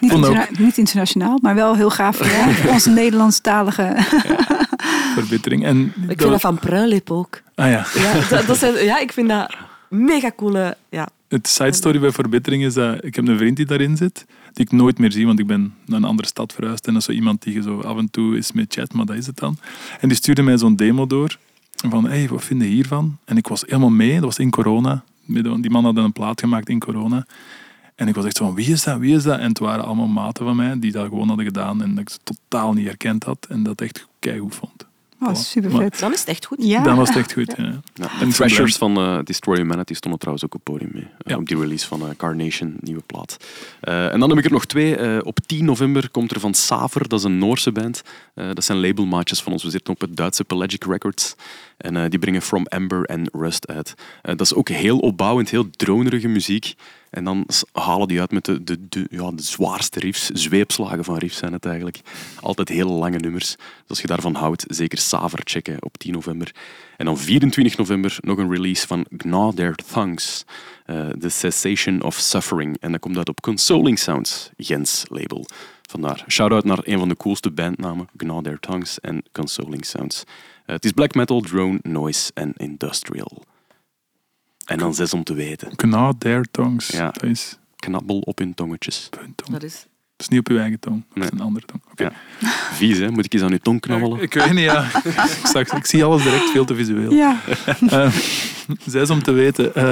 Niet, interna- internationaal, maar wel heel gaaf voor ja, voor onze Nederlandstalige. Verbittering. En Ik vind dat van Pruilip ook. Ah ja. Ja, dat, dat zijn, ja, ik vind dat mega coole... Ja. Het side story bij Verbittering is dat ik heb een vriend die daarin zit, die ik nooit meer zie, want ik ben naar een andere stad verhuisd. En dat is zo iemand die zo af en toe is met chat, maar dat is het dan. En die stuurde mij zo'n demo door. Van, hey, wat vind je hiervan? En ik was helemaal mee, dat was in corona. Die man had een plaat gemaakt in corona. En ik was echt van, wie is dat, wie is dat? En het waren allemaal maten van mij die dat gewoon hadden gedaan en dat ik ze totaal niet herkend had. En dat echt keigoed vond. Oh, super vet. Dan is het echt goed. Ja. Dan was het echt goed. Ja. En Thrashers van eh, Destroy Humanity stonden trouwens ook op het podium mee. eh, Ja. Op die release van eh, Carnation, nieuwe plaat. Eh, en dan heb ik er nog twee. Eh, op 10 november komt er van Saver, dat is een Noorse band. Eh, dat zijn labelmaatjes van ons. We zitten op het Duitse Pelagic Records. En eh, die brengen From Ember en Rust uit. Dat is ook heel opbouwend, heel dronerige muziek. En dan halen die uit met de, de, de, ja, de zwaarste riffs. Zweepslagen van riffs zijn het eigenlijk. Altijd heel lange nummers. Dus als je daarvan houdt, zeker Saver checken op 10 november. En dan 24 november nog een release van Gnaw Their Tongues. eh, The Cessation of Suffering. En dat komt uit op Consoling Sounds, Gens label. Vandaar. Shout-out naar een van de coolste bandnamen, Gnaw Their Tongues en Consoling Sounds. Eh, het is black metal, drone, noise en industrial. En dan zes om te weten. Gnaw their tongues. Ja. Dat is Knabbel op hun tongetjes. op hun tong. Dat is... Is niet op uw eigen tong. Nee. is een andere tong. Oké. Ja. Vies, hè? Moet ik eens aan uw tong knabbelen? Ik weet niet, ja. ik, ik zie alles direct veel te visueel. Ja. Eh, zes om te weten. Eh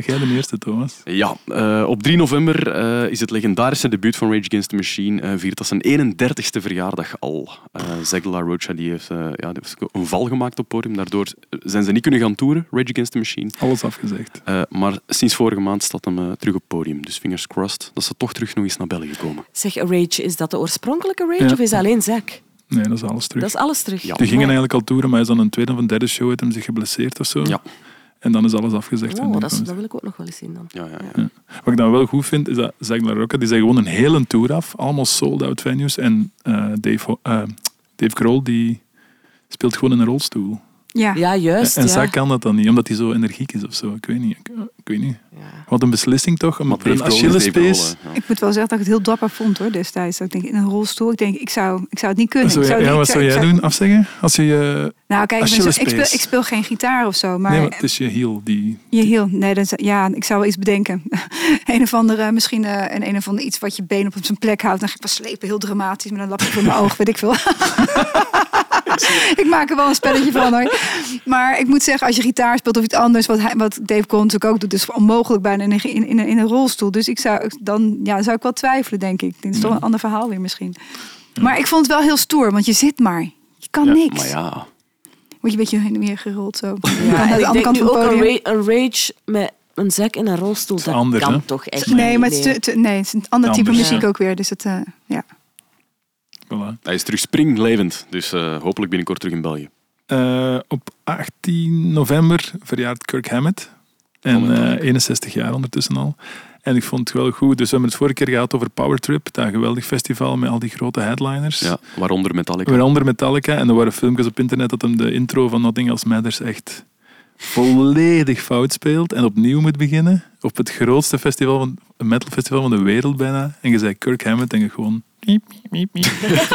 jij de eerste, Thomas. Ja, eh, op 3 november eh, is het legendarische debuut van Rage Against the Machine. eh viert dat zijn 31ste verjaardag al. Eh Zegla Rocha die heeft, eh, ja, die heeft een val gemaakt op het podium. Daardoor zijn ze niet kunnen gaan toeren, Rage Against the Machine. Alles afgezegd. Eh, maar sinds vorige maand staat hem terug op het podium. Dus fingers crossed dat ze toch terug nog eens naar België komen. Zeg, Rage, is dat de oorspronkelijke Rage Ja. of is dat alleen Zack? Nee, dat is alles terug. Dat is alles terug. Ja. Die gingen eigenlijk al toeren, maar is dan een tweede of een derde show heeft hem zich geblesseerd of zo. Ja. En dan is alles afgezegd. Oh, dat, is- dat wil ik ook nog wel eens zien dan. Ja, ja, ja. Wat ik dan wel goed vind, is dat Zack La Rocca, die zijn gewoon een hele tour af. Allemaal sold-out venues. En eh, Dave, eh, Dave Grohl, die speelt gewoon in een rolstoel. Ja. Ja, juist. en ja. Zack kan dat dan niet, omdat hij zo energiek is of zo. Ik weet niet. Ik, ik weet niet. Ja. Wat een beslissing toch? Een Dave Achillespees... Ja. Ik moet wel zeggen dat ik het heel dapper vond hoor destijds. Dat ik denk in een rolstoel. Ik denk, ik zou, ik zou het niet kunnen. Wat zou Ik jij, zou ja, niet- wat ik zou jij ik doen? Afzeggen? Als je je... Nou kijk, ik, ben zo- ik, speel, ik speel geen gitaar of zo. Maar, nee, maar het is je heel die... je heel, nee, dat, ja, ik zou wel iets bedenken. een of andere, misschien eh, een, een of ander iets wat je been op zijn plek houdt. Dan ga ik wel slepen, heel dramatisch, met een lapje voor mijn oog, weet ik veel. ik maak er wel een spelletje van hoor. Maar ik moet zeggen, als je gitaar speelt of iets anders, wat, hij, wat Dave Cohn natuurlijk ook doet, is onmogelijk bijna in een, in, in, een- in een rolstoel. Dus ik zou dan ja, zou ik wel twijfelen, denk ik. Dit is toch een ander verhaal weer misschien. Maar ik vond het wel heel stoer, want je zit maar. Je kan Ja, niks. Maar ja, Word je een beetje heen en weer gerold zo. Ja, en de ik andere denk kant nu ook een, podium. ra- een Rage met een Zack in een rolstoel. Dat anders, kan hè? toch echt Nee, niet, maar het is, te- te- nee, het is een ander type muziek ja. ook weer. Dus het, eh, ja. Voilà. hij is terug springlevend. Dus eh, hopelijk binnenkort terug in België. Eh, op 18 november verjaart Kirk Hammett. En Oh, eh, 61 jaar ondertussen al. En ik vond het wel goed. Dus we hebben het vorige keer gehad over Power Trip. Dat geweldig festival met al die grote headliners. Ja, waaronder Metallica. Waaronder Metallica. En er waren filmpjes op internet dat hem de intro van Nothing Else Matters echt volledig fout speelt. En opnieuw moet beginnen. Op het grootste festival van, een metal festival van de wereld bijna. En je zei Kirk Hammett en je gewoon... miep, miep, miep, miep.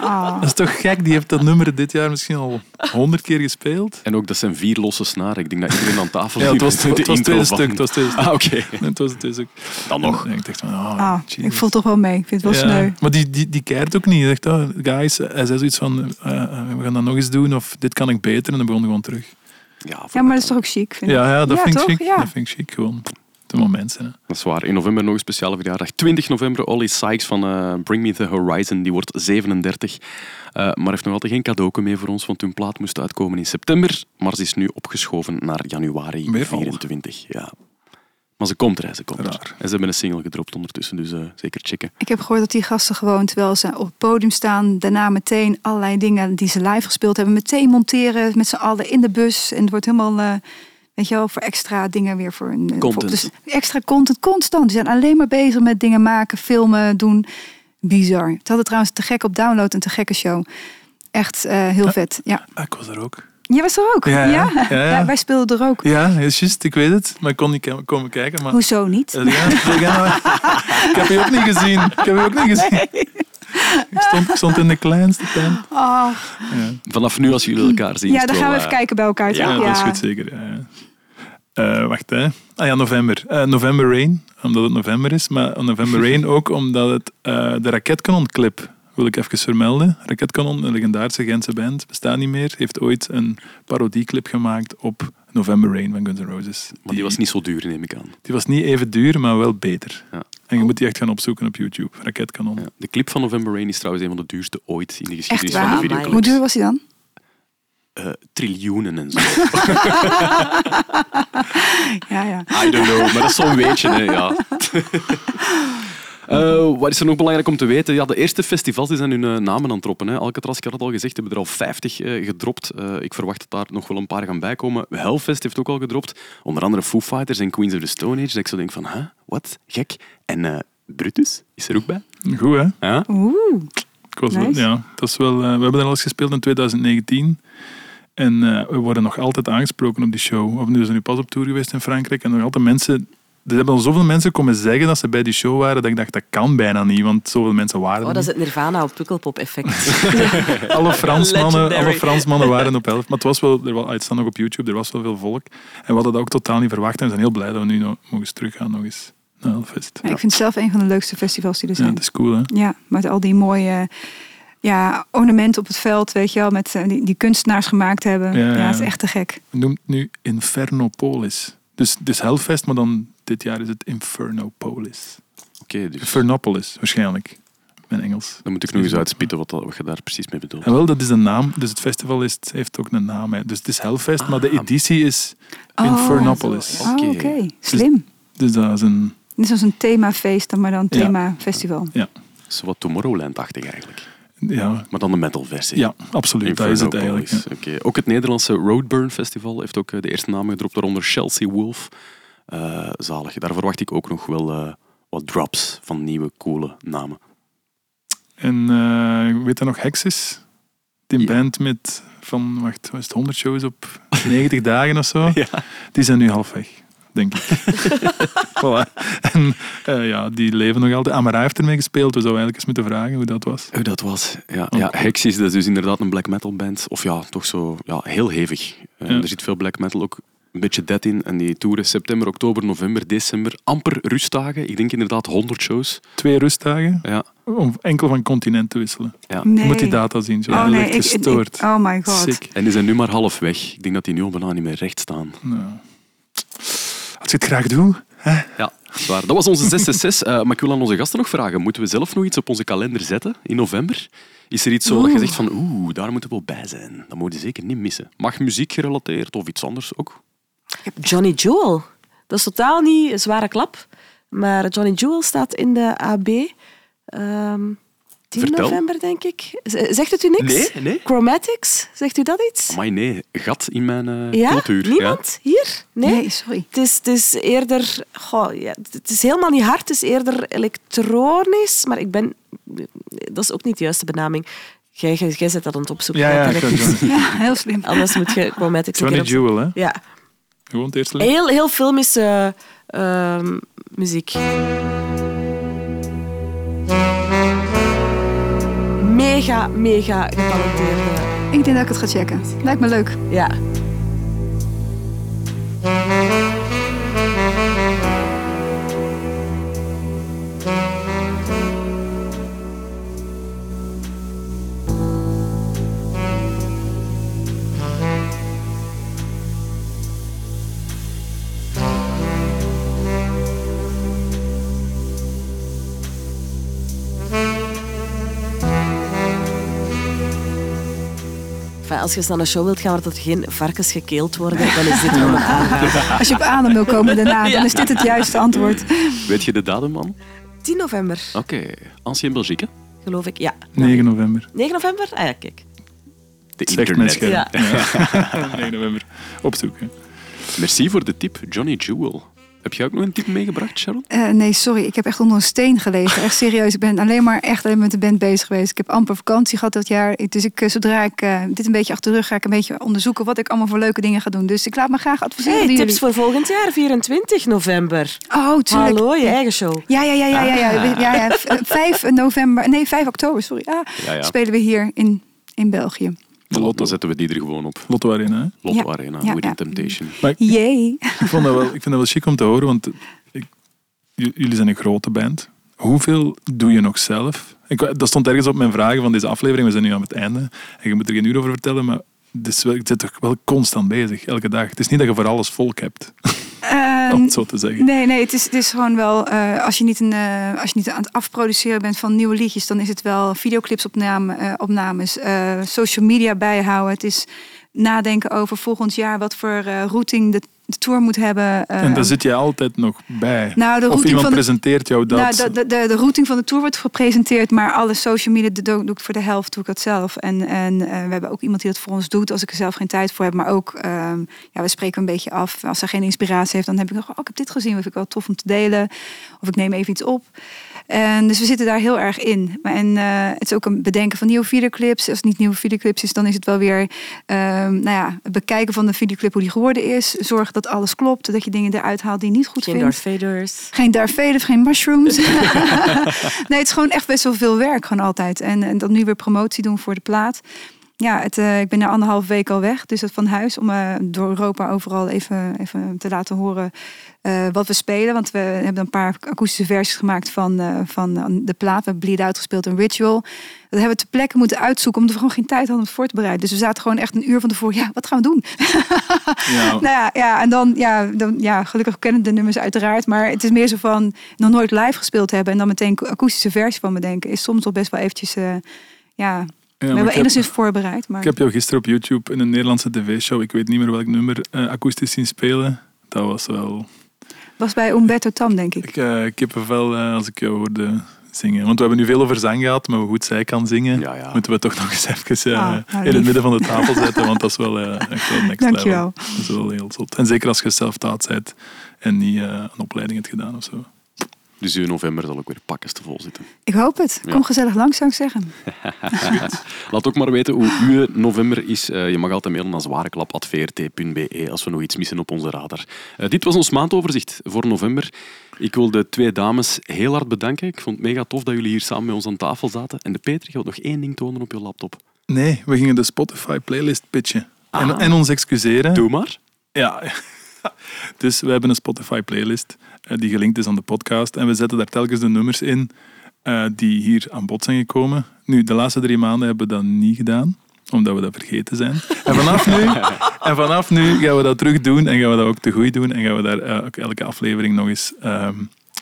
Ah. Dat is toch gek? Die heeft dat nummer dit jaar misschien al honderd keer gespeeld. En ook dat zijn vier losse snaren. Ik denk dat iedereen aan tafel Ja, het was, de het was tweede stuk. Het was tweede stuk. Ah, oké. Nee, het was het tweede stuk. Dan nog. En ik dacht van, oh, Ah, ik voel toch wel mee. Ik vind het wel Ja, sneu. Maar die, die, die keert ook niet. Hij zegt, oh, guys, hij zei zoiets van, eh, eh, we gaan dat nog eens doen, of dit kan ik beter. En dan begon hij gewoon terug. Ja, maar dat is toch ook chic, vind ik. Ja, ja dat Ja, vind ik chic. Ja. Dat vind ik chic, gewoon. De momenten. Hè. Dat is waar. In november nog een speciale verjaardag. 20 november, Ollie Sykes van eh, Bring Me The Horizon. Die wordt 37. Eh, maar heeft nog altijd geen cadeau mee voor ons, want hun plaat moest uitkomen in september. Maar ze is nu opgeschoven naar januari Weer al. 24. Ja. Maar ze komt er, ze komt er. En ze hebben een single gedropt ondertussen, dus eh, zeker checken. Ik heb gehoord dat die gasten gewoon, terwijl ze op het podium staan, daarna meteen allerlei dingen die ze live gespeeld hebben, meteen monteren met z'n allen in de bus. En het wordt helemaal, eh, weet je wel, voor extra dingen weer voor een... Content. Voor, dus extra content, constant. Die zijn alleen maar bezig met dingen maken, filmen, doen. Bizar. Het hadden trouwens te gek op download en te gekke show. Echt eh, heel vet. Ja. Ah, ik was er ook. Jij was er ook? Ja, ja. Ja, ja. wij speelden er ook. Ja, is juist, ik weet het. Maar ik kon niet komen kijken. Maar... Hoezo niet? Eh, ik heb je ook niet gezien. Ik heb je ook niet gezien. Ik, stond, ik stond in de kleinste tent. Oh, Eh, Vanaf nu, als jullie elkaar zien... ja, dan gaan we even eh, kijken bij elkaar. ja, toch? Ja, dat is goed zeker. ja, ja. Eh, wacht, hè. Ah ja, november. Eh, november Rain, omdat het november is. Maar November Rain ook omdat het eh, de Raketkanon clip wil ik even vermelden. Raketkanon, een legendarische Gentse band, bestaat niet meer. Heeft ooit een parodieclip gemaakt op November Rain van Guns N' Roses. Maar die was niet zo duur, neem ik aan. die was niet even duur, maar wel beter. Ja. En je moet die echt gaan opzoeken op YouTube. Raketkanon. Ja. De clip van November Rain is trouwens een van de duurste ooit in de Echt geschiedenis van de videoclips. Hoe duur was hij dan? eh, triljoenen en zo. Ja, ja. I don't know, maar dat is zo'n weetje, hè, ja. Eh, wat is er nog belangrijk om te weten? Ja, de eerste festivals die zijn hun eh, namen aan het droppen. Hè. Alcatraz, ik had het al gezegd, hebben er al 50 eh, gedropt. Eh, ik verwacht dat daar nog wel een paar gaan bijkomen. Hellfest heeft ook al gedropt. Onder andere Foo Fighters en Queens of the Stone Age. Dat ik zo denk van, hè, wat? Gek. En eh, Brutus is er ook bij. Goed, hè? Ja? Oeh. Ik was wel- Nice. ja, dat is wel, we hebben er al eens gespeeld in 2019. En eh, we worden nog altijd aangesproken op die show. Of nu zijn nu pas op tour geweest in Frankrijk. En nog altijd mensen... Er hebben al zoveel mensen komen zeggen dat ze bij die show waren. Dat ik dacht, dat kan bijna niet. Want zoveel mensen waren Oh, dat is het Nirvana op Pukkelpop-effect. Alle Fransmannen, alle Fransmannen waren op elf. Maar het was wel... Er was, het staat nog op YouTube. Er was wel veel volk. En we hadden dat ook totaal niet verwacht. En we zijn heel blij dat we nu nog mogen eens teruggaan. Nog eens naar Hellfest. Ja, ik vind het zelf een van de leukste festivals die er Ja, zijn. dat is cool, hè? Ja, met al die mooie ja, ornamenten op het veld, weet je wel, met, eh, die, die kunstenaars gemaakt hebben. Ja, Ja, ja. het is echt te gek. We noemen het nu Infernopolis. Dus, dus Hellfest, maar dan dit jaar is het Infernopolis. Oké, dus Infernopolis, waarschijnlijk. Mijn Engels. dan moet ik nog eens uitspitten wat, wat je daar precies mee bedoelt. En wel, dat is een naam. Dus het festival is, heeft ook een naam. Hè. Dus het is Hellfest, maar de Ah. editie is Oh, Infernopolis. Oh, Oké. oké. Slim. Dus dat is een... Net zoals een themafeest, dan maar dan Ja. themafestival. Zo wat Tomorrowland-achtig eigenlijk. Ja, Maar dan de metal-versie. ja absoluut. Dat is het eigenlijk. ja. Oké. Ook het Nederlandse Roadburn Festival heeft ook eh, de eerste namen gedropt, waaronder Chelsea Wolf. Eh, zalig. Daar verwacht ik ook nog wel eh, wat drops van nieuwe, coole namen. En eh weet je nog Hexis? Die Ja. band met van, wacht, was het 100 shows op 90 dagen of zo? Ja. Die zijn nu half weg, denk ik. voilà. En ja, die leven nog altijd. Amara heeft ermee gespeeld. We zouden eigenlijk eens moeten vragen hoe dat was. Hoe dat was. Ja, Oh, ja. Hexis, dat is dus inderdaad een black metal band. Of ja, toch zo ja, heel hevig. Ja. Er zit veel black metal ook een beetje dead in. En die toeren september, oktober, november, december. Amper rustdagen. Ik denk inderdaad 100 shows. Twee rustdagen Ja, om enkel van continent te wisselen. ja. Je moet die data zien. Zo. Oh dat nee, ik, ik, gestoord. oh my god. Sick. En die zijn nu maar half weg. Ik denk dat die nu al bijna niet meer recht staan. Nou. Als je het graag doet, hè? Ja, dat. Dat was onze 666. Eh maar ik wil aan onze gasten nog vragen. Moeten we zelf nog iets op onze kalender zetten in november? Is er iets zo dat je zegt van oeh, daar moeten we wel bij zijn. Dat moet je zeker niet missen. Mag muziek gerelateerd of iets anders ook? Johnny Jewel. Dat is totaal niet een zware klap. Maar Johnny Jewel staat in de AB. Ehm 10 Vertel. november, denk ik. Zegt het u niks? Nee, nee. Chromatics, zegt u dat iets? Maar nee, gat in mijn eh, ja? cultuur. Niemand? Hier? Nee? Nee, sorry. Het is, het is eerder... Goh, ja, het is helemaal niet hard, het is eerder elektronisch. Maar ik ben... Dat is ook niet de juiste benaming. Jij, jij, jij zet dat aan het opzoeken. Ja, ja, Ja, heel slim. Anders moet je Chromatics Johnny. Jewel, hè? Ja. Gewoon het eerste lied. Heel, heel filmische ehm, muziek. Mega, mega getalenteerde. Ik denk dat ik het ga checken. Lijkt me leuk. Ja. Als je eens naar een show wilt gaan waar dat geen varkens gekeeld worden, dan is dit wel een aanrader. Als je op adem wil komen daarna, dan is dit het juiste antwoord. Weet je de datum, man? 10 november, Oké. Ancien Belgique. geloof ik. Ja. 9 november. 9 november? Ah ja, kijk. De internet. Ja. 9 november. Opzoeken. Merci voor de tip, Johnny Jewel. Heb jij ook nog een tip meegebracht, Sharon? Eh, nee, sorry. Ik heb echt onder een steen gelegen. Echt serieus. Ik ben alleen maar echt alleen met de band bezig geweest. Ik heb amper vakantie gehad dat jaar. Dus ik, eh, zodra ik eh, dit een beetje achter de rug ga, ik een beetje onderzoeken wat ik allemaal voor leuke dingen ga doen. Dus ik laat me graag adviseren. Hey, tips jullie. voor volgend jaar, 24 november. Oh, tuurlijk. Hallo, je eigen show. Ja, ja, ja, ja, ja. ja. Ah. ja, ja. V- eh, 5 november, nee, 5 oktober, sorry. Ah, Ja, ja. Spelen we hier in, in België. Lotto. Dan zetten we die er gewoon op. Lotto Arena, hè? Lotto Ja. Arena, Ja, Within ja. Temptation. Maar ik, ik, vond dat wel, ik vind dat wel chic om te horen, want ik, jullie zijn een grote band. Hoeveel doe je nog zelf? Ik, dat stond ergens op mijn vragen van deze aflevering. We zijn nu aan het einde. En je moet er geen uur over vertellen, maar het is wel, je zit toch wel constant bezig, elke dag. Het is niet dat je voor alles volk hebt, Eh, om het zo te zeggen. Nee, nee, het is, het is gewoon wel, eh, als, je niet een, eh, als je niet aan het afproduceren bent van nieuwe liedjes, dan is het wel videoclips opname, eh, opnames, social media bijhouden. Het is, nadenken over volgend jaar wat voor routing de, de tour moet hebben. En daar Eh, zit je altijd nog bij. nou, de of iemand van de, presenteert jou dat. nou, de, de, de, de routing van de tour wordt gepresenteerd, maar alle social media doe, doe ik voor de helft doe ik dat zelf. En, en eh, we hebben ook iemand die dat voor ons doet als ik er zelf geen tijd voor heb. Maar ook, ehm, ja, we spreken een beetje af. Als er geen inspiratie heeft, dan heb ik nog, oh, ik heb dit gezien, dat vind ik wel tof om te delen. Of ik neem even iets op. En dus we zitten daar heel erg in. Maar- En eh, het is ook een bedenken van nieuwe videoclips. Als het niet nieuwe videoclips is, dan is het wel weer ehm, nou ja, het bekijken van de videoclip hoe die geworden is. Zorgen dat alles klopt, dat je dingen eruit haalt die je niet goed Geen vindt. Darth Vaders. Geen Darth geen mushrooms. nee, het is gewoon echt best wel veel werk, gewoon altijd. En, en dan nu weer promotie doen voor de plaat. Ja, het, eh, ik ben na anderhalf week al weg, dus dat van huis. Om eh, door Europa overal even, even te laten horen eh, wat we spelen. Want we hebben een paar akoestische versies gemaakt van, van de plaat. We hebben Bleed Out gespeeld en Ritual. Dat hebben we ter plekke moeten uitzoeken, omdat we gewoon geen tijd hadden om het voor te bereiden. Dus we zaten gewoon echt een uur van tevoren. Ja, wat gaan we doen? Ja. Nou ja, ja en dan ja, dan, ja, gelukkig kennen de nummers uiteraard. Maar het is meer zo van nog nooit live gespeeld hebben en dan meteen een akoestische versie van bedenken. Is soms al best wel eventjes, eh, ja, we hebben enigszins voorbereid. Maar ik heb jou gisteren op YouTube in een Nederlandse tv-show, ik weet niet meer welk nummer, eh, akoestisch zien spelen. Dat was wel... was bij Umberto Tam, denk ik. Ik uh, kippenvel eh, als ik jou hoorde zingen. Want we hebben nu veel over zang gehad, maar hoe goed zij kan zingen, Ja, ja. moeten we toch nog eens even eh, Ah, nou, in het midden van de tafel zetten, want dat is wel eh, echt wel next Dankjewel. level. Dat is wel heel zot. En zeker als je zelf taat bent en niet eh, een opleiding hebt gedaan of zo. Dus in november zal ook weer pakkens te vol zitten. Ik hoop het. Kom Ja. gezellig langs, zou ik zeggen. Laat ook maar weten hoe uw november is. Eh, je mag altijd mailen naar zwareklap.vrt.be als we nog iets missen op onze radar. Eh, dit was ons maandoverzicht voor november. Ik wil de twee dames heel hard bedanken. Ik vond het mega tof dat jullie hier samen met ons aan tafel zaten. En de Peter, je wilt nog één ding tonen op je laptop. Nee, we gingen de Spotify-playlist pitchen. En, Ah. en ons excuseren. Doe maar. Ja. Dus we hebben een Spotify-playlist eh, die gelinkt is aan de podcast. En we zetten daar telkens de nummers in eh, die hier aan bod zijn gekomen. Nu, de laatste drie maanden hebben we dat niet gedaan, omdat we dat vergeten zijn. En vanaf nu, en vanaf nu gaan we dat terug doen en gaan we dat ook te goed doen. En gaan we daar eh, ook elke aflevering nog eens ehm,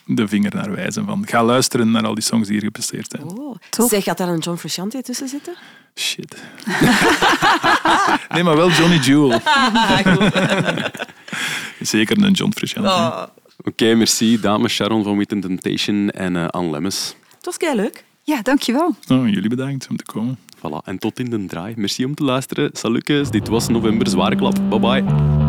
de vinger naar wijzen. Van, ga luisteren naar al die songs die hier gepresteerd zijn. Oh. Toch? Zeg, gaat daar een John Frusciante tussen zitten? Shit. nee, maar wel Johnny Jewel. Zeker een John Frusciante. Oh. Oké, merci. Dames Sharon van Witten Temptation en eh Anne Lemmes. Het was kei leuk. Ja, dankjewel. Oh, jullie bedankt om te komen. Voilà. En tot in de draai. Merci om te luisteren. Salukes. Dit was november Zware Klap. Bye bye.